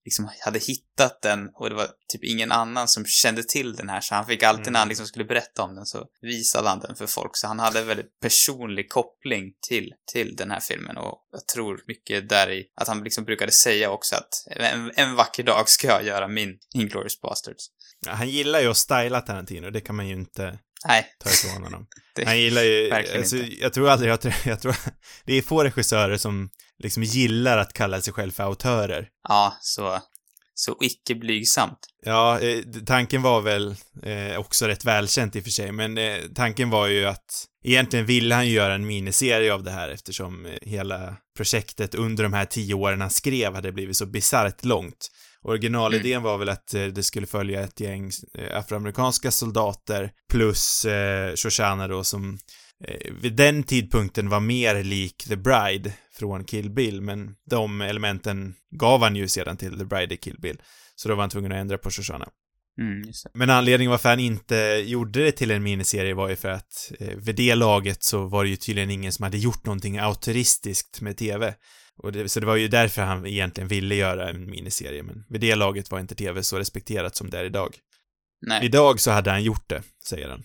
liksom hade hittat den och det var typ ingen annan som kände till den här så han fick alltid när han Mm. liksom skulle berätta om den så visade han den för folk så han hade en väldigt personlig koppling till, till den här filmen och jag tror mycket där i att han liksom brukade säga också att en, en vacker dag ska jag göra min Inglourious Basterds. Ja, han gillar ju att styla Tarantino, det kan man ju inte Nej, ta ifrån honom. det, Han gillar ju, alltså, inte. jag tror aldrig, jag tror, jag tror, det är få regissörer som liksom gillar att kalla sig själv för autörer. ja, så, så icke blygsamt. Ja, eh, tanken var väl eh, också rätt välkänt i och för sig, men eh, tanken var ju att egentligen ville han ju göra en miniserie av det här eftersom eh, hela projektet under de här tio åren han skrev hade blivit så bisarrt långt. Originalidén var väl att eh, det skulle följa ett gäng eh, afroamerikanska soldater plus eh, Shoshana då som vid den tidpunkten var mer lik The Bride från Kill Bill, men de elementen gav han ju sedan till The Bride i Kill Bill. Så då var han tvungen att ändra på Shoshana. Mm. Men anledningen varför han inte gjorde det till en miniserie var ju för att eh, vid det laget så var det ju tydligen ingen som hade gjort någonting autoristiskt med TV. Och det, så det var ju därför han egentligen ville göra en miniserie, men vid det laget var inte TV så respekterat som det är idag. Nej, Idag så hade han gjort det, säger han.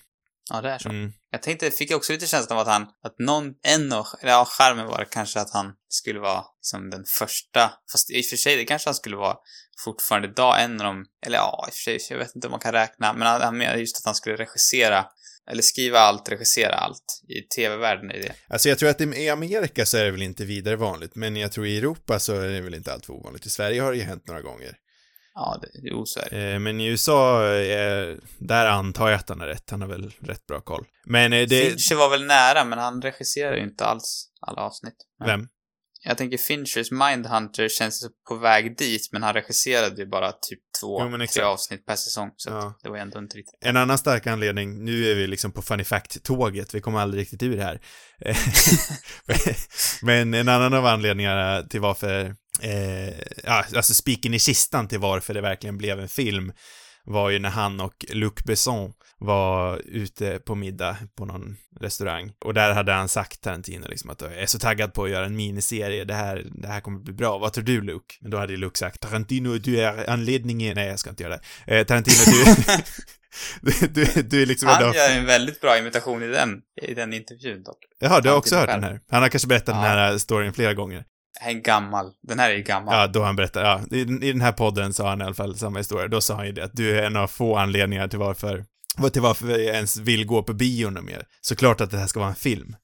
Ja det är så. Mm. Jag tänkte, fick också lite känslan av att han, att någon, en av, eller ja, charmen var kanske att han skulle vara liksom den första, fast i och för sig, det kanske han skulle vara fortfarande idag, en av dem, eller ja, i och för sig, jag vet inte om man kan räkna, men han, menade just att han skulle regissera, eller skriva allt, regissera allt. I tv-världen är det. Alltså jag tror att i Amerika så är det väl inte vidare vanligt, men jag tror i Europa så är det väl inte alltför ovanligt. I Sverige har det ju hänt några gånger. Ja, det, är det. Eh, Men i USA, eh, där antar jag att han har rätt. Han har väl rätt bra koll. Men eh, det... Fincher var väl nära, men han regisserar ju inte alls alla avsnitt. Men Vem? Jag tänker Finchers Mindhunter känns på väg dit, men han regisserade ju bara typ två, Jo, tre avsnitt per säsong, så Ja. det var ändå inte riktigt. En annan stark anledning, nu är vi liksom på funny fact-tåget, vi kommer aldrig riktigt ur det här. Men en annan av anledningarna till varför, eh, alltså spiken i kistan till varför det verkligen blev en film var ju när han och Luc Besson var ute på middag på någon restaurang. Och där hade han sagt Tarantino liksom att jag är så taggad på att göra en miniserie, det här, det här kommer bli bra. Vad tror du Luc? Men då hade ju Luc sagt Tarantino, du är anledningen... Nej, jag ska inte göra det. Eh, Tarantino, du... du, du, du är liksom... Han gör en väldigt bra imitation i den, i den intervjun dock. Jaha, du har också hört den här. Han har kanske berättat den Ja. här storyn flera gånger. Det här är gammal. Den här är gammal. Ja, då han berättar, ja, i, i den här podden sa han i alla fall samma historia. Då sa han ju det att du är en av få anledningar till varför, till varför jag ens vill gå på bio nu mer. Såklart att det här ska vara en film.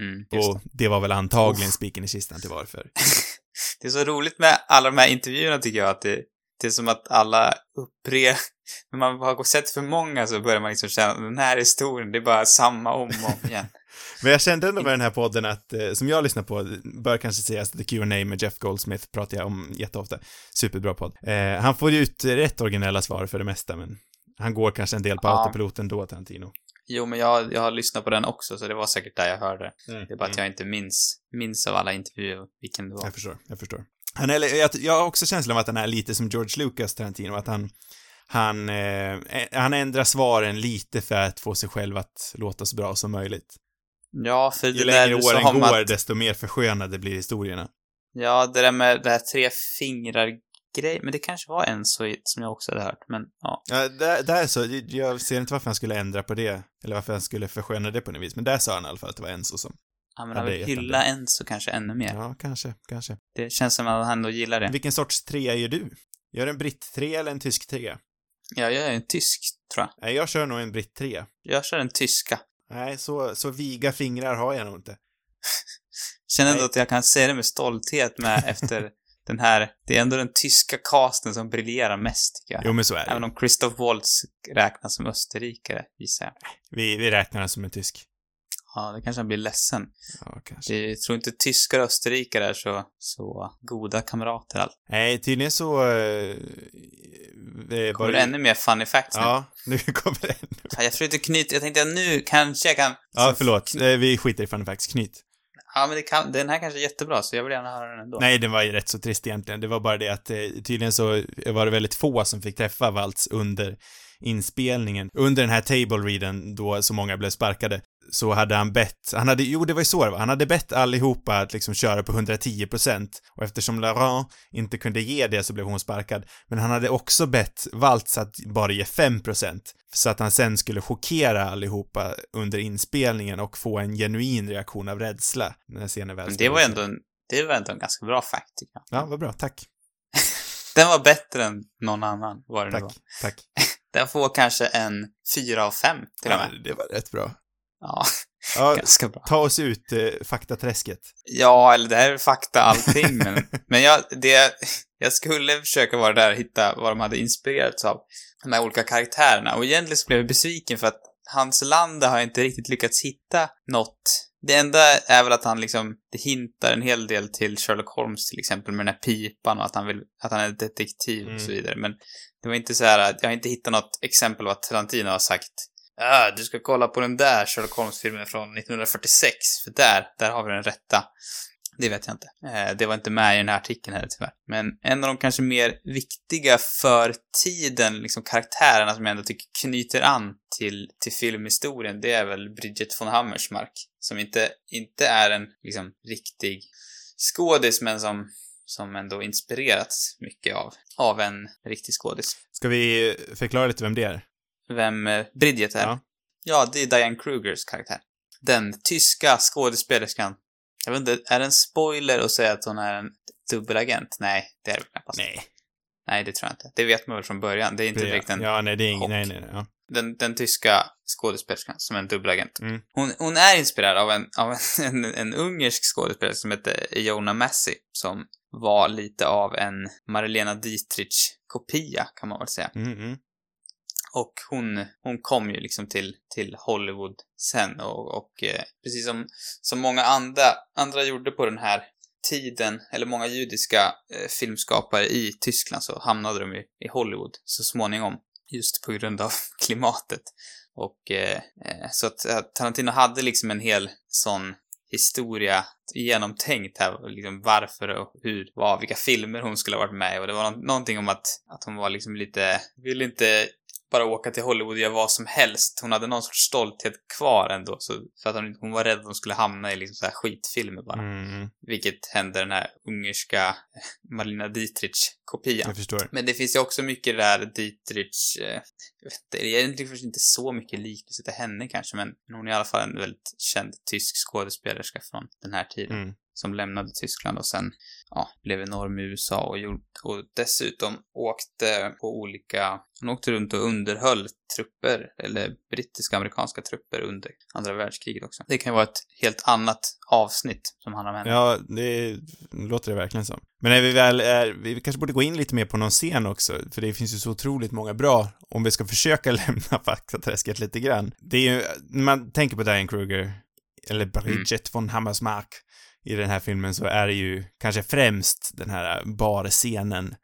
Mm, just Och det var väl antagligen spiken i kistan till varför. Det är så roligt med alla de här intervjuerna tycker jag att det, det är som att alla upprepar... När man har sett för många så börjar man liksom känna den här historien, det är bara samma om och om igen. Men jag kände ändå med den här podden att, eh, som jag lyssnar på, bör kanske sägas, The Q&A med Jeff Goldsmith pratar jag om jätteofta. Superbra podd. Eh, han får ju ut rätt originella svar för det mesta, men han går kanske en del på Ja. autopilot ändå, Tarantino. Jo, men jag, jag har lyssnat på den också, så det var säkert där jag hörde. Mm. Det är bara att jag inte minns, minns av alla intervjuer vilken det var. Jag förstår, jag förstår. Han är, jag, jag har också känslan av att han är lite som George Lucas, Tarantino, att han, han, eh, han ändrar svaren lite för att få sig själv att låta så bra som möjligt. Ja, för Ju det längre du åren går, att, desto mer förskönade blir historierna. Ja, det där med det här tre fingrar grej, men det kanske var en så som jag också hade hört, men ja. Ja, där, där så, jag ser inte varför han skulle ändra på det, eller varför han skulle försköna det på något vis, men där sa han i alla fall att det var Enzo som. Han Ja, det är vill hylla en så kanske ännu mer. Ja, kanske, kanske. Det känns som att han då gillar det. Vilken sorts trea gör du? Gör en britt 3 eller en tysk 3? Ja, jag är en tysk, tror jag. Nej, jag kör nog en britt 3. Jag kör en tyska. Nej, så, så viga fingrar har jag nog inte. Känner ändå att jag kan säga det med stolthet med efter den här, det är ändå den tyska casten som briljerar mest, tycker jag. Jo, men så är det. Även om Christoph Waltz räknas som österrikare, gissar jag. Vi, vi räknar den som en tysk. Ja, det kanske han blir ledsen. Ja, kanske. Jag tror inte tyskar och österrikare är så, så goda kamrater allt. Nej, tydligen så... Eh, eh, Kommer det ännu mer funny facts nu? Ja, nu kommer det ännu. Jag försökte knyta, jag tänkte att nu kanske jag kan... Ja, förlåt. Eh, Vi skiter i fun facts. Knyt. Ja, men det kan, den här kanske är jättebra, så jag vill gärna höra den ändå. Nej, den var ju rätt så trist egentligen. Det var bara det att eh, tydligen så var det väldigt få som fick träffa Waltz under inspelningen. Under den här table readen, då så många blev sparkade, så hade han bett, han hade, jo det var ju så det var, han hade bett allihopa att liksom köra på 110% och eftersom Laurent inte kunde ge det så blev hon sparkad. Men han hade också bett Waltz att bara ge 5% så att han sen skulle chockera allihopa under inspelningen och få en genuin reaktion av rädsla när scenen väl Men det var ändå en, det var ändå en ganska bra fact, tycker jag. Ja, vad bra, tack. Den var bättre än någon annan, vad det nu Tack, var. tack. Den får kanske en fyra av fem till och Ja, med. det var rätt bra. Ja, Ja, ganska bra. ta oss ut eh, faktaträsket. Ja, eller det här är fakta allting, men, men jag, det, jag skulle försöka vara där och hitta vad de hade inspirerats av. De här olika karaktärerna. Och egentligen så blev jag besviken för att Hans Landa har inte riktigt lyckats hitta något. Det enda är väl att han liksom, det hintar en hel del till Sherlock Holmes till exempel med den här pipan och att han vill, att han är detektiv och så Mm. vidare. Men det var inte så här att jag har inte hittat något exempel vad Tarantino har sagt. Ah, du ska kolla på den där Sherlock Holmes-filmen från 1946, för där, där har vi den rätta. Det vet jag inte. Eh, det var inte med i den här artikeln heller tyvärr. Men en av de kanske mer viktiga för tiden, liksom karaktärerna som jag ändå tycker knyter an till, till filmhistorien, det är väl Bridget von Hammersmark. Som inte, inte är en liksom riktig skådis, men som, som ändå inspirerats mycket av, av en riktig skådis. Ska vi förklara lite vem det är? Vem eh, Bridget är? Ja. Ja, det är Diane Krugers karaktär. Den tyska skådespelerskan. Jag vet inte, är det en spoiler att säga att hon är en dubbelagent? Nej, det är det knappast. Nej. Nej, det tror jag inte. Det vet man väl från början. Det är inte direkt en... Ja, nej, det är ingen, nej, nej, nej. Ja. Den, den tyska skådespelerskan som är en dubbelagent. Mm. Hon, hon är inspirerad av, en, av en, en, en ungersk skådespelare som heter Iona Massey, som var lite av en Marlena Dietrich-kopia, kan man väl säga. Mm, mm. Och hon, hon kom ju liksom till, till Hollywood sen och, och eh, precis som, som många andra, andra gjorde på den här tiden, eller många judiska eh, filmskapare i Tyskland så hamnade de i, i Hollywood så småningom. Just på grund av klimatet. Och eh, eh, så att, att Tarantino hade liksom en hel sån historia genomtänkt här, liksom varför och hur, vad, vilka filmer hon skulle ha varit med i. och det var nå- någonting om att, att hon var liksom lite, ville inte bara åka till Hollywood och göra vad som helst. Hon hade någon sorts stolthet kvar ändå, så för att hon, hon var rädd att hon skulle hamna i liksom så här skitfilmer bara. Mm, Vilket hände den här ungerska Marlena Dietrich-kopian. jag förstår. Men det finns ju också mycket där Dietrich, eh, jag vet inte, det är egentligen inte så mycket liknelse till henne kanske, men hon är i alla fall en väldigt känd tysk skådespelerska från den här tiden. Mm. Som lämnade Tyskland och sen, ja, blev enorm i USA och, gjorde, och dessutom åkte på olika, hon åkte runt och underhöll trupper, eller brittiska amerikanska trupper under andra världskriget också. Det kan ju vara ett helt annat avsnitt som handlar om henne. Ja, det låter det verkligen som. Men när vi väl är, vi kanske borde gå in lite mer på någon scen också, för det finns ju så otroligt många bra, om vi ska försöka lämna faktaträsket lite grann. Det är ju, när man tänker på Diane Kruger, eller Bridget von Hammersmark, i den här filmen så är det ju kanske främst den här barscenen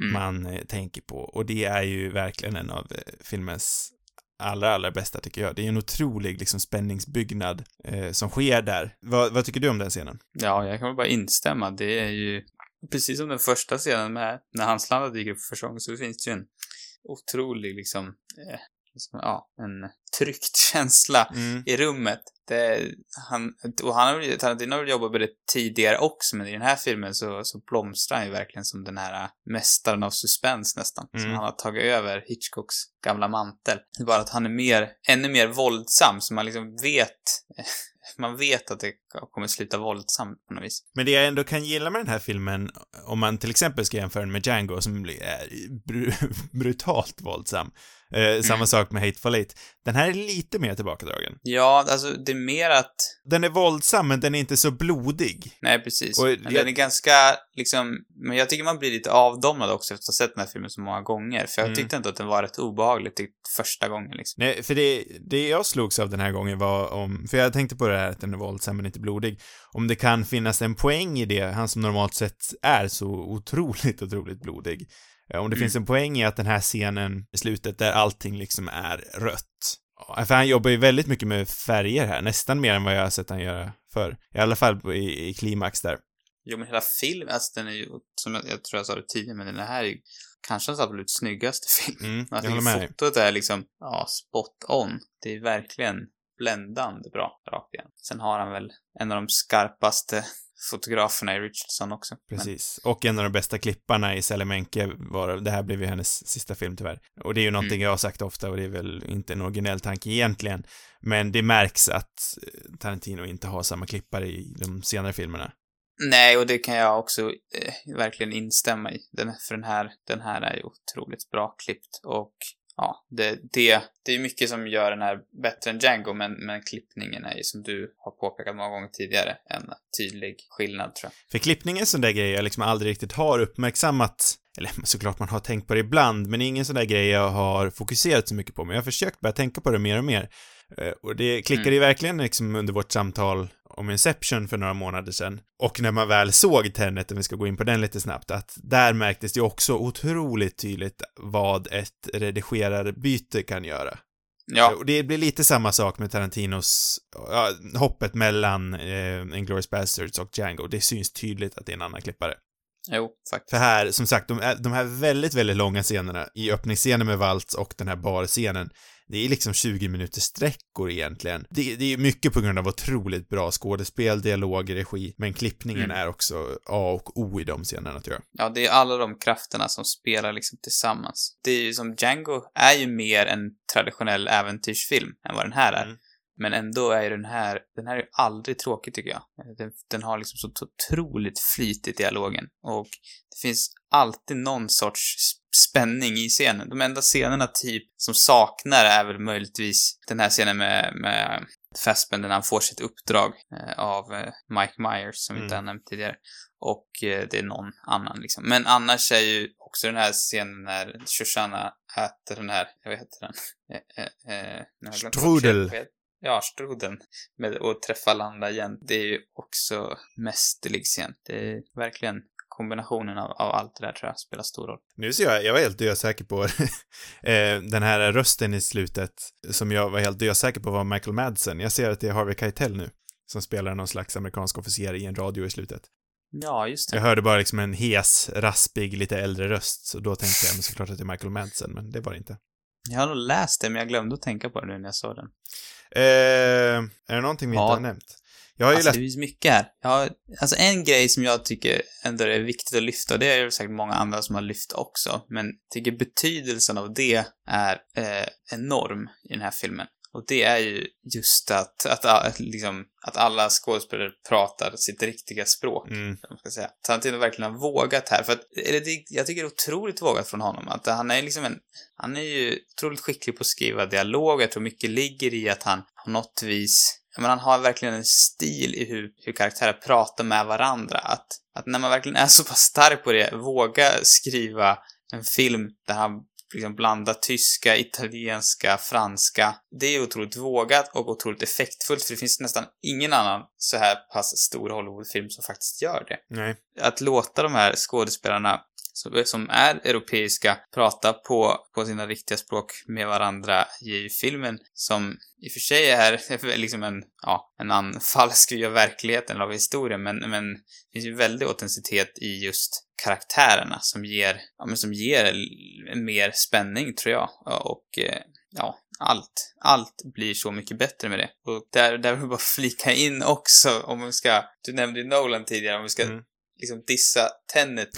Mm. man eh, tänker på, och det är ju verkligen en av eh, filmens allra, allra bästa tycker jag. Det är en otrolig liksom spänningsbyggnad eh, som sker där. Vad, vad tycker du om den scenen? Ja, jag kan väl bara instämma. Det är ju precis som den första scenen med när Hans Landa dyker upp för första gången så finns det ju en otrolig liksom, eh, liksom, ja, en tryckt känsla Mm. i rummet. Det, han, och han har Tarantino har väl jobbat med det tidigare också, men i den här filmen så, så blomstrar han ju verkligen som den här mästaren av suspens nästan. Som Mm. han har tagit över Hitchcocks gamla mantel. Det är bara att han är mer, ännu mer våldsam, så man liksom vet, man vet att det kommer sluta våldsamt på något vis. Men det jag ändå kan gilla med den här filmen, om man till exempel ska jämföra den med Django som är br brutalt våldsam, eh, samma Mm. sak med Hateful Eight, den här är lite mer tillbakadragen. Ja, alltså det är mer att... Den är våldsam, men den är inte så blodig. Nej, precis. Och men jag- den är ganska, liksom... Men jag tycker man blir lite avdomnad också efter att ha sett den här filmen så många gånger. För jag Mm. tyckte inte att den var rätt obehaglig typ första gången liksom. Nej, för det, det jag slogs av den här gången var om, för jag tänkte på det här att den är våldsam men inte blodig, om det kan finnas en poäng i det, han som normalt sett är så otroligt, otroligt blodig. Eh, Om det Mm. finns en poäng i att den här scenen i slutet där allting liksom är rött. För han jobbar ju väldigt mycket med färger här, nästan mer än vad jag har sett han göra förr. I alla fall i, i klimax där. Jo, men hela filmen, alltså den är ju, som jag, jag tror jag sa det tidigare, men den här är ju kanske hans absolut snyggaste film. Mm, jag Alltså, håller med fotot är liksom, ja, spot on. Det är verkligen bländande bra, rakt igen. Sen har han väl en av de skarpaste fotograferna i Richardson också. Men, Precis. Och en av de bästa klipparna i Selimenke var, det här blev ju hennes sista film tyvärr. Och det är ju någonting Mm. jag har sagt ofta och det är väl inte en originell tanke egentligen. Men det märks att eh, Tarantino inte har samma klippare i de senare filmerna. nej, och det kan jag också eh, verkligen instämma i. Den, för den här, den här är ju otroligt bra klippt och ja, det, det, det är mycket som gör den här bättre än Django, men, men klippningen är ju som du har påpekat många gånger tidigare, en tydlig skillnad tror jag. För klippning är en sån där grej jag liksom aldrig riktigt har uppmärksammat, eller såklart man har tänkt på det ibland, men det är ingen sån där grej jag har fokuserat så mycket på, men jag har försökt börja tänka på det mer och mer. Eh, Och det klickade Mm. ju verkligen liksom under vårt samtal om Inception för några månader sedan. Och när man väl såg Tenet, om vi ska gå in på den lite snabbt, att där märktes det också otroligt tydligt vad ett redigerarbyte kan göra. Ja, Och det blir lite samma sak med Tarantinos, ja, hoppet mellan eh, Inglourious Basterds och Django. Det syns tydligt att det är en annan klippare. jo, faktiskt. För här, som sagt, de, de här väldigt, väldigt långa scenerna, i öppningsscenen med Waltz och den här barscenen, det är liksom 20 minuters sträckor egentligen. Det, det är mycket på grund av otroligt bra skådespel, dialog, regi, men klippningen Mm. är också A och O i de scenerna tror jag. Ja, det är alla de krafterna som spelar liksom tillsammans. Det är ju som Django är ju mer en traditionell äventyrsfilm än vad den här är. Mm. Men ändå är ju den här, den här är ju aldrig tråkig tycker jag. Den, den har liksom så otroligt flyt i dialogen. Och det finns alltid någon sorts spänning i scenen. De enda scenerna typ som saknar är väl möjligtvis den här scenen med, med Fassbender när han får sitt uppdrag eh, av eh, Mike Myers som vi inte har Mm. nämnt tidigare. Och eh, det är någon annan liksom. Men annars är ju också den här scenen när Shoshana äter den här, jag vet inte den. Eh, eh, Strudel. vad Ja, struden. Med att träffa Landa igen. Det är ju också mästerlig scen. Det är verkligen kombinationen av, av allt det där tror jag spelar stor roll. Nu ser jag, jag var helt dösäker på eh, den här rösten i slutet, som jag var helt dösäker på var Michael Madsen. Jag ser att det är Harvey Keitel nu, som spelar någon slags amerikansk officer i en radio i slutet. Ja, just det. Jag hörde bara liksom en hes, raspig, lite äldre röst, så då tänkte jag men såklart att det är Michael Madsen, men det var det inte. Jag har nog läst det, men jag glömde att tänka på det nu när jag såg den. Eh, är det någonting vi Ja. inte har nämnt? Jag har ju Alltså, läst... det finns mycket här. Jag, alltså en grej som jag tycker ändå är viktigt att lyfta, och det är det säkert många andra som har lyft också, men jag tycker betydelsen av det är eh, enorm i den här filmen. Och det är ju just att, att, att, liksom, att alla skådespelare pratar sitt riktiga språk. Mm, man ska säga. Tarantino verkligen har vågat här, för att, eller det, jag tycker det är otroligt vågat från honom, att han är liksom en, han är ju otroligt skicklig på att skriva dialog, jag tror mycket ligger i att han på något vis, menar, han har verkligen en stil i hur, hur karaktärer pratar med varandra, att, att när man verkligen är så pass stark på det, våga skriva en film där han liksom blandar tyska, italienska, franska. Det är otroligt vågat och otroligt effektfullt, för det finns nästan ingen annan så här pass stor Hollywoodfilm som faktiskt gör det nej. att låta de här skådespelarna som- är europeiska prata på, på sina riktiga språk med varandra ju filmen som i och för sig är liksom en, ja, en falsk av verkligheten eller av historien men, men det finns ju väldig autenticitet i just karaktärerna som ger, ja, men som ger mer spänning tror jag och eh, ja, allt, allt blir så mycket bättre med det. Och där, där vill jag bara flika in också om vi ska, du nämnde ju Nolan tidigare, om vi ska Mm. liksom dissa Tenet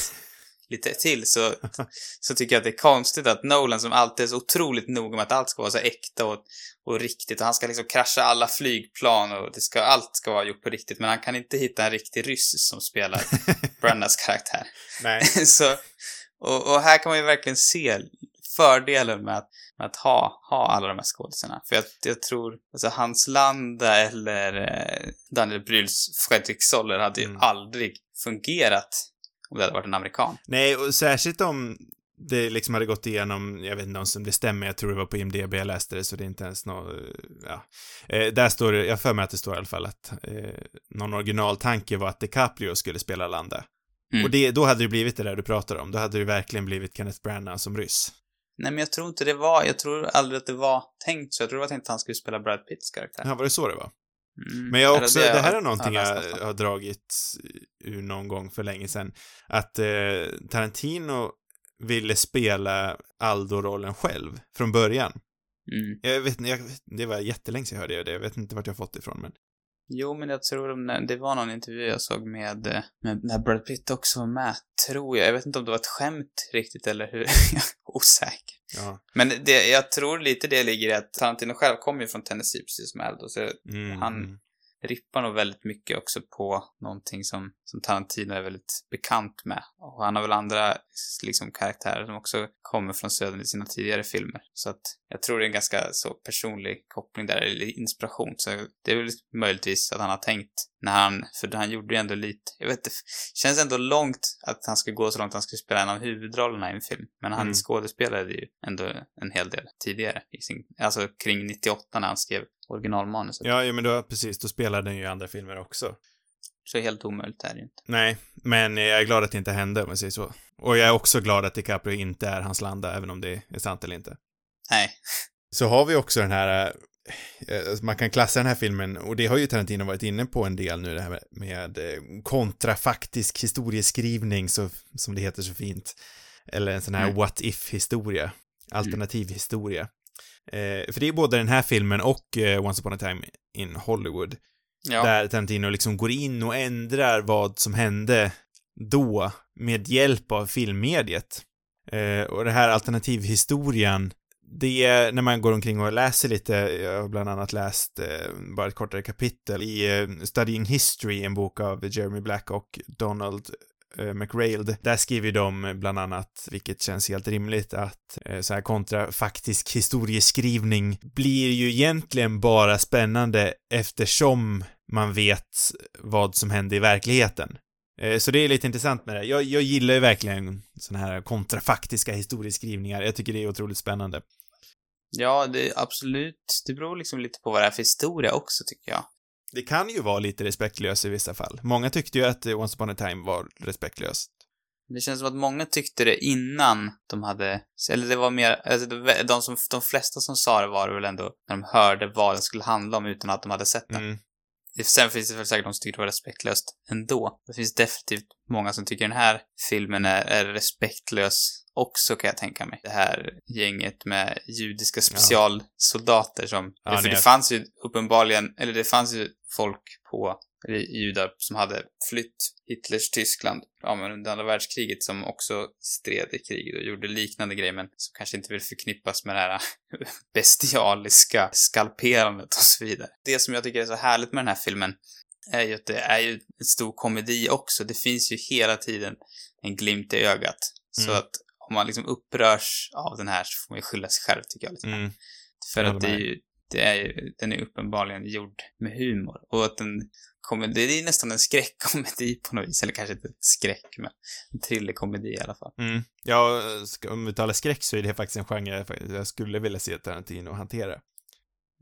lite till så, så tycker jag att det är konstigt att Nolan som alltid är så otroligt noga med att allt ska vara så äkta och, och riktigt och han ska liksom krascha alla flygplan och det ska, allt ska vara gjort på riktigt men han kan inte hitta en riktig ryss som spelar Brannas karaktär. Nej. så, och, och här kan man ju verkligen se fördelen med att, med att ha, ha alla de här skådisarna. För jag, jag tror, alltså Hans Landa eller eh, Daniel Bryls Fredrik Soller hade ju Mm. aldrig fungerat om det hade varit en amerikan. Nej, och särskilt om det liksom hade gått igenom, jag vet inte om det stämmer, jag tror det var på IMDB jag läste det, så det är inte ens något, ja. Eh, där står det, jag för mig att det står i alla fall att eh, någon originaltanke var att DiCaprio skulle spela Landa. Mm. Och det, då hade det blivit det där du pratar om, då hade det verkligen blivit Kenneth Branagh som ryss. Nej, men jag tror inte det var, jag tror aldrig att det var tänkt så. Jag tror det var tänkt att han skulle spela Brad Pitts karaktär. Ja, var det så det var? Mm. Men jag Eller också, det, här är någonting jag någonstans. har dragit ur någon gång för länge sedan. Att eh, Tarantino ville spela Aldo-rollen själv från början. Mm. Jag vet inte, jag, det var jättelänge sedan jag hörde det, jag vet inte vart jag fått det ifrån, men Jo, men jag tror de, det var någon intervju jag såg med, eh, med när Brad Pitt också var med, tror jag. Jag vet inte om det var ett skämt riktigt eller hur. Jag är osäker. ja. Men det, jag tror lite det ligger i att Tarantino själv kommer ju från Tennessee precis som Aldo, så Mm, Han- mm rippar nog väldigt mycket också på någonting som, som Tarantino är väldigt bekant med. Och han har väl andra liksom karaktärer som också kommer från södern i sina tidigare filmer. Så att jag tror det är en ganska så personlig koppling där, eller inspiration. Så det är väl möjligtvis att han har tänkt när han, för han gjorde ju ändå lite, jag vet inte, känns ändå långt att han skulle gå så långt att han skulle spela en av huvudrollerna i en film. Men han Mm. skådespelade ju ändå en hel del tidigare, i sin, alltså kring 98 när han skrev originalmanuset. Ja, ja, men då, precis, då spelade den ju i andra filmer också. Så helt omöjligt är det ju inte. Nej, men jag är glad att det inte hände, om jag säger så. Och jag är också glad att DiCaprio inte är hans landa, även om det är sant eller inte. Nej. Så har vi också den här, eh, man kan klassa den här filmen, och det har ju Tarantino varit inne på en del nu, det här med, eh, kontrafaktisk historieskrivning, så, som det heter så fint. Eller en sån här Mm. what if-historia, alternativ historia. Eh, för det är både den här filmen och eh, Once upon a time in Hollywood, Ja. där Tarantino liksom går in och ändrar vad som hände då med hjälp av filmmediet. Eh, och det här alternativhistorien, det när man går omkring och läser lite, jag har bland annat läst eh, bara ett kortare kapitel i eh, Studying History, en bok av Jeremy Black och Donald eh, McRailed. Där skriver de bland annat, vilket känns helt rimligt, att eh, så här kontrafaktisk historieskrivning blir ju egentligen bara spännande eftersom man vet vad som hände i verkligheten. Eh, så det är lite intressant med det. Jag, jag gillar ju verkligen såna här kontrafaktiska historieskrivningar. Jag tycker det är otroligt spännande. Ja, det är absolut. Det beror liksom lite på vad det är för historia också, tycker jag. Det kan ju vara lite respektlöst i vissa fall. Många tyckte ju att Once upon a time var respektlöst. Det känns som att många tyckte det innan de hade, eller det var mer, alltså de, de, som, de flesta som sa det var det väl ändå när de hörde vad den skulle handla om utan att de hade sett den. Mm. Sen finns det väl säkert de som tycker det var respektlöst ändå. Det finns definitivt många som tycker den här filmen är, är respektlös också kan jag tänka mig. Det här gänget med judiska specialsoldater som... Ja, för det fanns ju uppenbarligen, eller det fanns ju folk på, eller judar som hade flytt Hitlers Tyskland ja, men under andra världskriget som också stred i kriget och gjorde liknande grejer men som kanske inte vill förknippas med det här bestialiska skalperandet och så vidare. Det som jag tycker är så härligt med den här filmen är ju att det är ju en stor komedi också. Det finns ju hela tiden en glimt i ögat. Så Mm. att om man liksom upprörs av den här så får man ju skylla sig själv tycker jag lite. Mm. För Jag att det är ju, det är ju, den är uppenbarligen gjord med humor. Och att den kommer, det är nästan en skräckkomedi på något vis. Eller kanske inte ett skräck, men en thrillerkomedi i alla fall. Mm. Ja, om vi talar skräck så är det faktiskt en genre jag skulle vilja se Tarantino hantera.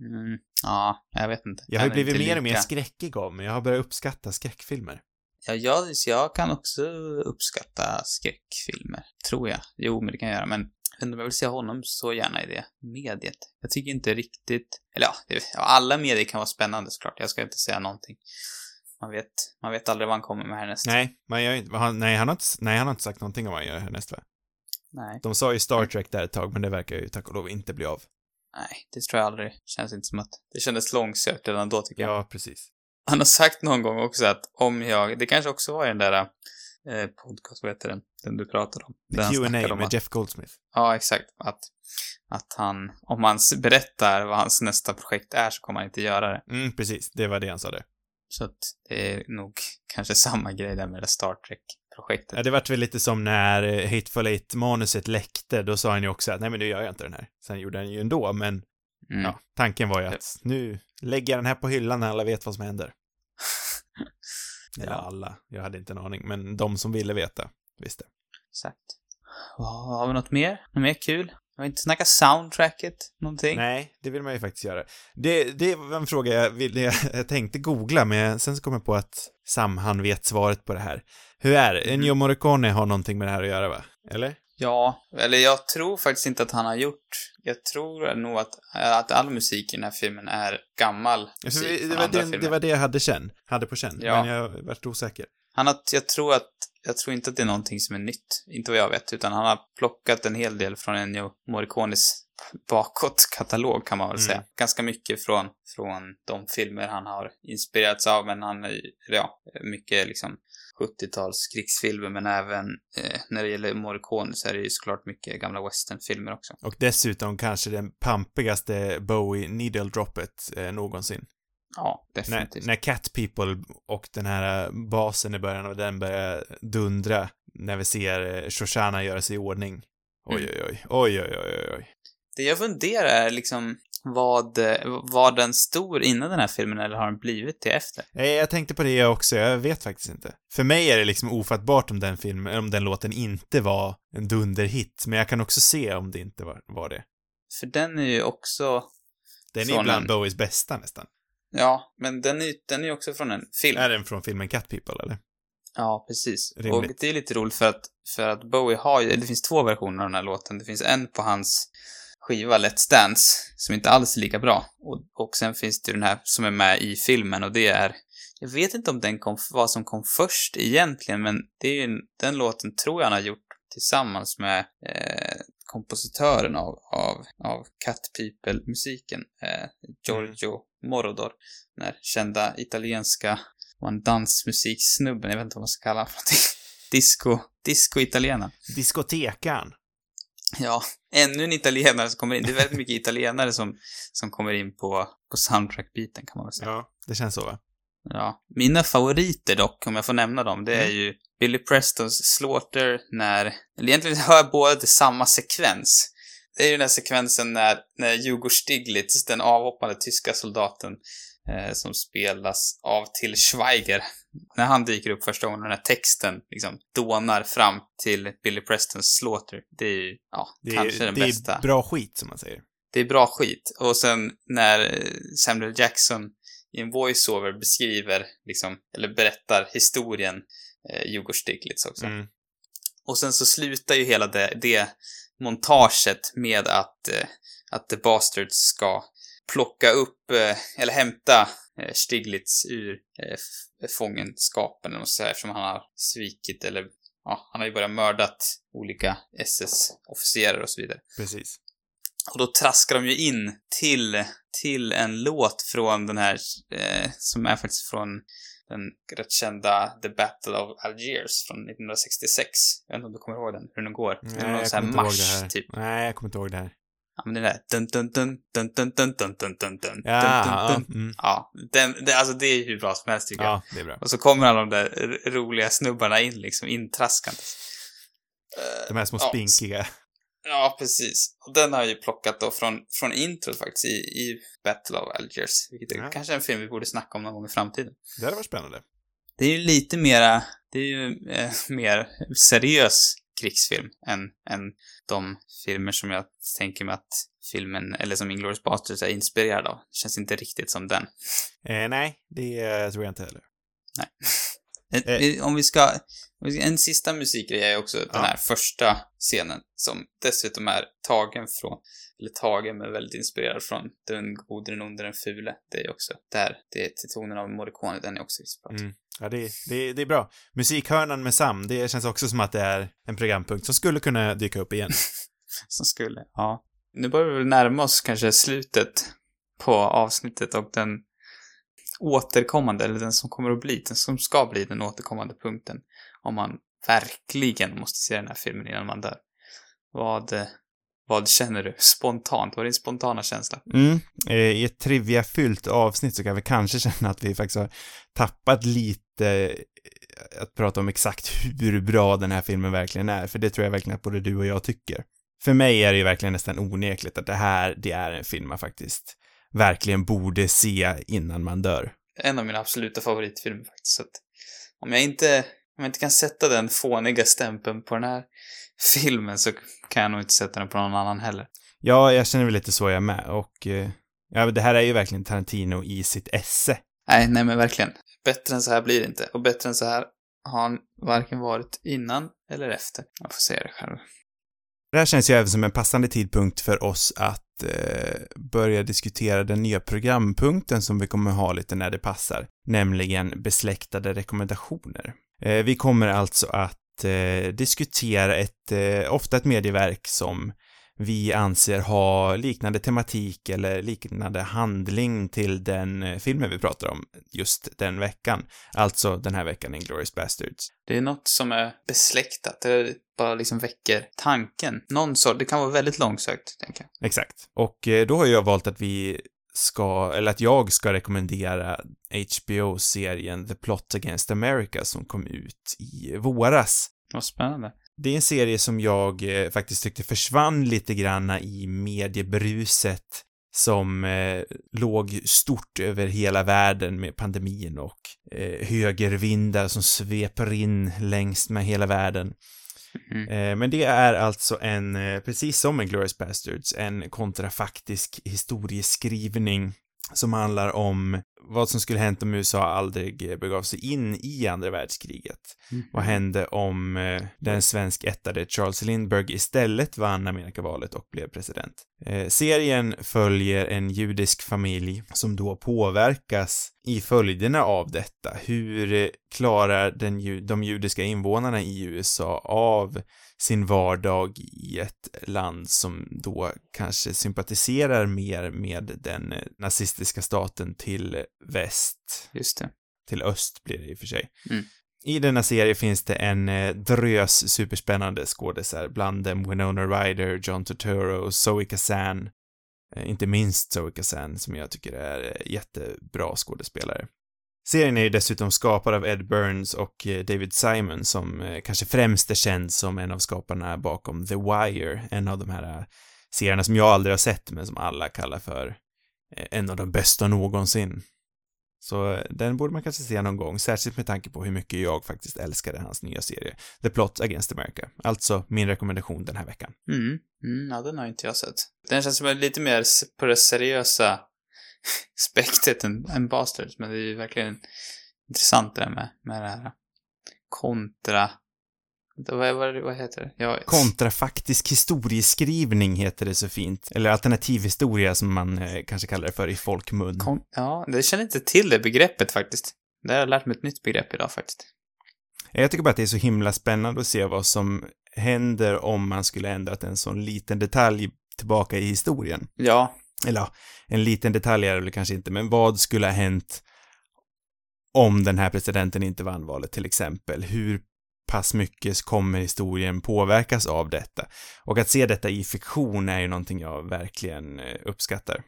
Mm, ja, jag vet inte. Jag har ju blivit mer och mer skräckig av mig. Jag har börjat uppskatta skräckfilmer. Ja, jag, jag kan också uppskatta skräckfilmer. Tror jag. Jo, men det kan jag göra. Men jag om jag vill se honom så gärna i det mediet. Jag tycker inte riktigt... Eller ja, alla medier kan vara spännande såklart. Jag ska inte säga någonting. Man vet, man vet aldrig vad han kommer med härnäst. Nej, man gör inte, han, nej, han har inte, nej, han har inte sagt någonting om vad han gör härnäst va? Nej. De sa ju Star Trek där ett tag, men det verkar ju tack och lov inte bli av. Nej, det tror jag aldrig. Känns inte som att... Det kändes långsökt redan då, tycker jag. Ja, precis. Han har sagt någon gång också att om jag... Det kanske också var i den där eh, podcast, vad heter den? Den du pratade om. The Där Q&A med att- Jeff Goldsmith. Ja, exakt. Att, att han, om han s- berättar vad hans nästa projekt är så kommer han inte göra det. Mm, precis. Det var det han sa det. Så att det är nog kanske samma grej där med det Star Trek-projektet. Ja, det vart väl lite som när eh, Hateful Eight-manuset läckte, då sa han ju också att nej men nu gör jag inte den här. Sen gjorde han ju ändå, men Mm. ja, tanken var ju att nu lägger jag den här på hyllan när alla vet vad som händer. Eller Ja. alla, jag hade inte en aning, men de som ville veta visste. Exakt. Vad- Har vi något mer? Något mer kul? Jag har inte snackat soundtracket, någonting. Nej, det vill man ju faktiskt göra. Det, det var en fråga jag, ville, jag tänkte googla, men sen så kom jag på att Sam, han vet svaret på det här. Hur är det? Ennio Morricone har någonting med det här att göra, va? Eller? Ja, eller jag tror faktiskt inte att han har gjort... Jag tror nog att, att all musik i den här filmen är gammal musik det, var det, det var det jag hade känn, hade på känn, Ja. men jag vart osäker. Han har, jag tror att, jag tror inte att det är någonting som är nytt. Inte vad jag vet, utan han har plockat en hel del från Ennio Morricones bakåtkatalog kan man väl Mm. säga. Ganska mycket från, från de filmer han har inspirerats av, men han ja, mycket liksom 70-tals krigsfilmer, men även eh, när det gäller Morricone så är det ju såklart mycket gamla westernfilmer också. Och dessutom kanske den pampigaste Bowie needle droppet eh, någonsin. Ja, När, definitivt. när Cat People och den här eh, basen i början av den börjar dundra när vi ser eh, Shoshana göra sig i ordning. Oj, Mm. oj, oj. Oj, oj, oj, oj, oj. Det jag funderar är liksom vad, eh, var den stor innan den här filmen eller har den blivit det efter? Nej, jag tänkte på det också, jag vet faktiskt inte. För mig är det liksom ofattbart om den filmen, om den låten inte var en dunderhit, men jag kan också se om det inte var, var det. För den är ju också, Den är bland en- Bowies bästa nästan. ja, men den är ju den är också från en film. Är den från filmen Cat People, eller? Ja, precis. Rimligt. Och det är lite roligt för att, för att Bowie har ju, det finns två versioner av den här låten. Det finns en på hans skiva Let's Dance, som inte alls är lika bra. Och, och sen finns det ju den här som är med i filmen och det är, jag vet inte om den kom, vad som kom först egentligen, men det är ju, en- den låten tror jag han har gjort tillsammans med eh, kompositören av, av, av Cat People-musiken, eh, Giorgio Moroder, den här kända italienska en dansmusiksnubben, jag vet inte vad man ska kalla honom. Disco, disco italienare. Ja, ännu en italienare som kommer in. Det är väldigt mycket italienare som, som kommer in på, på soundtrack-biten kan man väl säga. Ja, det känns så, va? Ja. Mina favoriter dock, om jag får nämna dem, det är Mm. ju Billy Prestons Slaughter när, eller egentligen hör båda till samma sekvens. Det är ju den här sekvensen när, när Hugo Stiglitz, den avhoppande tyska soldaten, eh, som spelas av Till Schweiger, när han dyker upp första gången, den här texten liksom dånar fram till Billy Prestons Slaughter. Det är ja, Det är, kanske den det bästa. är bra skit, som man säger. Det är bra skit. Och sen när eh, Samuel Jackson i en voiceover beskriver, liksom, eller berättar historien, eh, Hugo Stiglitz också. Mm. Och sen så slutar ju hela det, det montaget med att, eh, att The Bastards ska plocka upp, eh, eller hämta eh, Stiglitz ur eh, fångenskapen, eller säga, eftersom han har svikit, eller ja, han har ju bara mördat olika SS-officerare och så vidare. Precis. Och då traskar de ju in till, till en låt från den här, eh, som är faktiskt från den rätt kända The Battle of Algiers från 1966. Jag vet inte om du kommer ihåg den, hur den går. det är Nej, någon jag sån kommer här marsch, typ. Nej, jag kommer inte ihåg det här. Ja, men den där dun dun dun dun dun dun dun dun dun dun Ja, dun ja, dun. mm. Ja, den, det, alltså det är ju hur bra som helst tycker jag. ja, det är bra. Och så kommer alla de där roliga snubbarna in liksom, intraskandes. Eh, De här små ja, spinkiga. Ja, precis. Och den har jag ju plockat då från, från introt faktiskt i, i Battle of Algiers. Vilket är Ja. kanske en film vi borde snacka om någon gång i framtiden. Det hade varit spännande. Det är ju lite mera, det är ju eh, mer seriös krigsfilm än, än de filmer som jag tänker mig att filmen, eller som Inglourious Basterds är inspirerad av. Det känns inte riktigt som den. Eh, nej, det eh, tror jag inte heller. Eh, Om vi ska, om vi ska- en sista musikgrej är också den Ja. här första scenen som dessutom är tagen från, eller tagen men väldigt inspirerad från Den gode, den onde, den fule. Det är också där, det är till tonen av Morricone, den är också inspirerad. Mm. Ja, det, det, det är bra. Musikhörnan med Sam, det känns också som att det är en programpunkt som skulle kunna dyka upp igen. Som skulle, ja. Nu börjar vi väl närma oss kanske slutet på avsnittet och den återkommande, eller den som kommer att bli, den som ska bli den återkommande punkten. Om man verkligen måste se den här filmen innan man dör. Vad, eh, vad känner du spontant? Vad är din spontana känsla? Mm. Eh, I ett trivia-fyllt avsnitt så kan vi kanske känna att vi faktiskt har tappat lite eh, att prata om exakt hur bra den här filmen verkligen är, för det tror jag verkligen att både du och jag tycker. För mig är det ju verkligen nästan onekligt att det här, det är en film man faktiskt verkligen borde se innan man dör. En av mina absoluta favoritfilmer faktiskt. Så att om jag inte, om jag inte kan sätta den fåniga stämpeln på den här filmen så kan jag nog inte sätta den på någon annan heller. Ja, jag känner väl lite så jag med och eh, ja, det här är ju verkligen Tarantino i sitt esse. Nej, nej men verkligen. Bättre än så här blir det inte. Och bättre än så här har han varken varit innan eller efter. Jag får säga det själv. Det här känns ju även som en passande tidpunkt för oss att eh, börja diskutera den nya programpunkten som vi kommer ha lite när det passar, nämligen besläktade rekommendationer. Eh, vi kommer alltså att eh, diskutera ett, eh, ofta ett medieverk som vi anser ha liknande tematik eller liknande handling till den filmen vi pratar om just den veckan. Alltså den här veckan, Inglourious Basterds. Det är något som är besläktat, eller bara liksom väcker tanken. Någon sort, det kan vara väldigt långsökt, tänker jag. Exakt. Och då har jag valt att vi ska, eller att jag ska rekommendera HBO-serien The Plot Against America som kom ut i våras. Vad spännande. Det är en serie som jag eh, faktiskt tyckte försvann lite granna i mediebruset som eh, låg stort över hela världen med pandemin och eh, högervindar som sveper in längs med hela världen. Mm. Eh, men det är alltså en, eh, precis som en Glorious Bastards, en kontrafaktisk historieskrivning som handlar om vad som skulle hänt om USA aldrig eh, begav sig in i andra världskriget. Mm. Vad hände om eh, den svensk-ättade Charles Lindbergh istället vann Amerikavalet och blev president? Eh, serien följer en judisk familj som då påverkas i följderna av detta. Hur eh, klarar den, de judiska invånarna i USA av sin vardag i ett land som då kanske sympatiserar mer med den eh, nazistiska staten till väst Just det. till öst blir det i och för sig. Mm. I denna serie finns det en eh, drös superspännande skådisar, bland dem Winona Ryder, John Turturro, Zoe Kazan, eh, inte minst Zoe Kazan som jag tycker är eh, jättebra skådespelare. Serien är ju dessutom skapad av Ed Burns och David Simon som kanske främst är känd som en av skaparna bakom The Wire, en av de här serierna som jag aldrig har sett men som alla kallar för en av de bästa någonsin. Så eh, den borde man kanske se någon gång, särskilt med tanke på hur mycket jag faktiskt älskade hans nya serie, The Plot Against America. Alltså min rekommendation den här veckan. Mm. Mm, ja, den har inte jag sett. Den känns som lite mer på det seriösa spektet än, än Bastards, men det är ju verkligen intressant det där med, med det här kontra... Vad, vad, vad heter det? Ja, Kontrafaktisk historieskrivning heter det så fint, eller alternativhistoria som man eh, kanske kallar det för i folkmun. kon, ja, jag känner inte till det begreppet faktiskt. Det har jag lärt mig ett nytt begrepp idag faktiskt. Jag tycker bara att det är så himla spännande att se vad som händer om man skulle ändrat en sån liten detalj tillbaka i historien. Ja, Eller ja, en liten detalj är det väl kanske inte, men vad skulle ha hänt om den här presidenten inte vann valet till exempel? Hur pass mycket kommer historien påverkas av detta? Och att se detta i fiktion är ju någonting jag verkligen eh, uppskattar.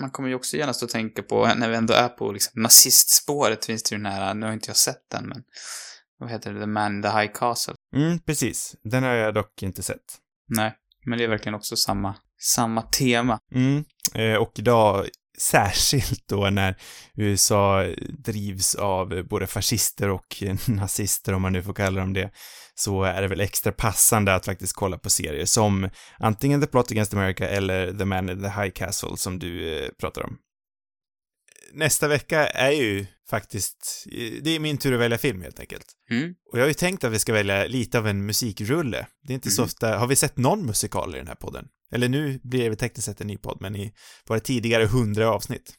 man kommer ju också gärna stå och tänka på, när vi ändå är på liksom nazistspåret, finns det ju den här, nu har inte jag sett den, men vad heter det, The Man in the High Castle? Mm, precis. Den har jag dock inte sett. Nej, men det är verkligen också samma, samma tema. Mm, eh, och idag särskilt då när USA drivs av både fascister och nazister, om man nu får kalla dem det, så är det väl extra passande att faktiskt kolla på serier som antingen The Plot Against America eller The Man in the High Castle som du eh, pratar om. Nästa vecka är ju faktiskt, det är min tur att välja film helt enkelt. Mm. Och jag har ju tänkt att vi ska välja lite av en musikrulle. Det är inte så Mm. ofta, har vi sett någon musikal i den här podden? Eller nu blir det tekniskt sett en ny podd, men i våra tidigare hundra avsnitt.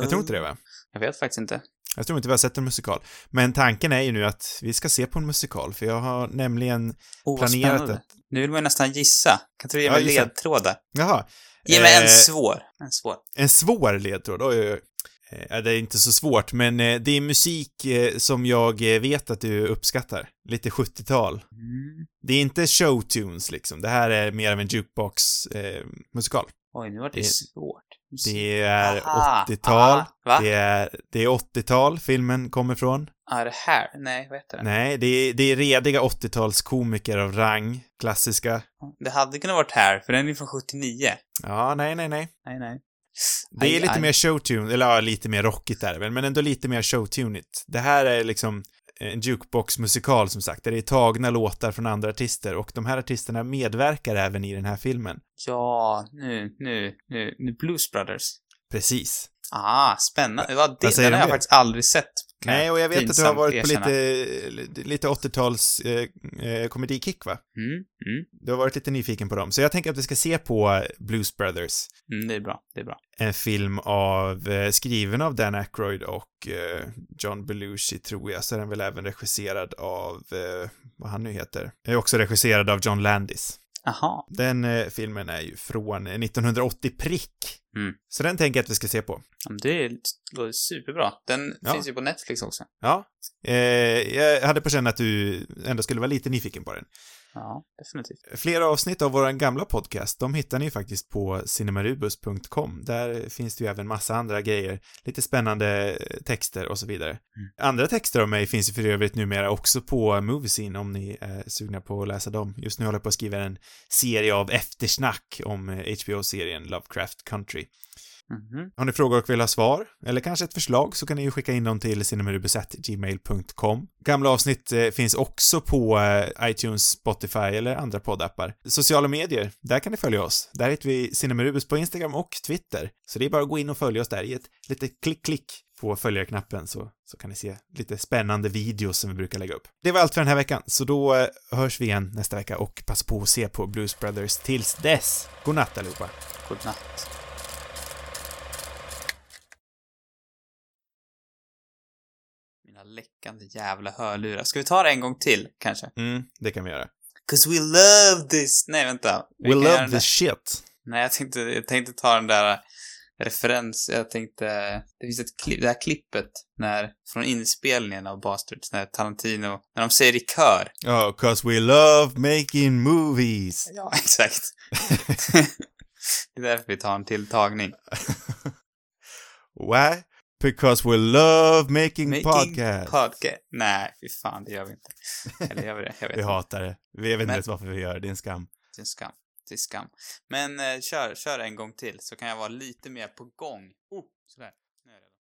Jag tror inte det va? Jag vet faktiskt inte. Jag tror inte vi har sett en musikal. Men tanken är ju nu att vi ska se på en musikal, för jag har nämligen Oh, planerat spännande. att... Nu vill man ju nästan gissa. Kan du ge Ja, mig gissa. ledtrådar? Jaha. Ge mig en Eh, svår. En svår. En svår ledtråd, oj, oj, oj. Eh, det är inte så svårt, men eh, det är musik eh, som jag eh, vet att du uppskattar. Lite 70-tal. Mm. Det är inte showtunes liksom. Det här är mer av en jukebox-musikal. Oj, nu var det, Det- svårt. det är Aha, 80-tal. aha, va? Det är, det är 80-tal filmen kommer från. Ja, det här? Nej, vad heter det? Nej, det är, det är rediga 80-talskomiker av rang. Klassiska. Det hade kunnat varit här, för den är från 79. Ja, nej, nej, nej. Nej, nej. Det är Aj, lite aj. mer showtune, eller ja, lite mer rockigt är det väl, men ändå lite mer showtunigt. Det här är liksom en jukebox-musikal som sagt, där det är tagna låtar från andra artister och de här artisterna medverkar även i den här filmen. Ja, nu, nu, nu, nu Blues Brothers. Precis. Ah, spännande. Det, Vad säger den har jag det? faktiskt aldrig sett. Nej, och jag vet att du har varit på lite, lite 80-tals eh, eh, komedikick, va? Mm, mm, Du har varit lite nyfiken på dem, så jag tänker att vi ska se på Blues Brothers. mm, det är bra, det är bra. En film av, eh, skriven av Dan Aykroyd och eh, John Belushi, tror jag, så är den väl även regisserad av, eh, vad han nu heter, är också regisserad av John Landis. Aha. Den eh, filmen är ju från 1980 prick. Mm. Så den tänker jag att vi ska se på. Det låter superbra. Den Ja. finns ju på Netflix också. Ja. Eh, jag hade på känn att du ändå skulle vara lite nyfiken på den. Ja, definitivt. Flera avsnitt av vår gamla podcast, de hittar ni faktiskt på cinemarubus.com. Där finns det ju även massa andra grejer, lite spännande eh, texter och så vidare. Andra texter av mig finns ju för övrigt numera också på Moviescene om ni är sugna på att läsa dem. Just nu håller jag på att skriva en serie av eftersnack om eh, HBO-serien Lovecraft Country. Mhm. Har ni frågor och vill ha svar, eller kanske ett förslag, så kan ni ju skicka in dem till cinemarubus.gmail.com. Gamla avsnitt eh, finns också på eh, iTunes, Spotify eller andra poddappar. Sociala medier, där kan ni följa oss. Där heter vi Cinemarubus på Instagram och Twitter. Så det är bara att gå in och följa oss där i ett litet klick-klick på följarknappen så, så kan ni se lite spännande videos som vi brukar lägga upp. Det var allt för den här veckan, så då eh, hörs vi igen nästa vecka och passa på att se på Blues Brothers tills dess. God natt allihopa. God natt. Mina läckande jävla hörlurar. Ska vi ta det en gång till, kanske? Mm, det kan vi göra. 'Cause we love this! Nej, vänta. Vi We love this shit. Nej, jag tänkte, jag tänkte ta den där referens, jag tänkte, det finns ett klipp, det här klippet när, från inspelningen av Bastards, när Tarantino, när de säger i kör. Oh, cause we love making movies. Ja, exakt. det är därför vi tar en till tagning. Why? Because we love making, Making podcasts. podcast. Nej, fy fan, det gör vi inte. Eller gör vi det? Jag vet vi inte. hatar det. Vi vet inte ens varför vi gör det, det är en skam. Det är en skam. Det är skam. Men eh, kör, kör en gång till så kan jag vara lite mer på gång. Oh, sådär.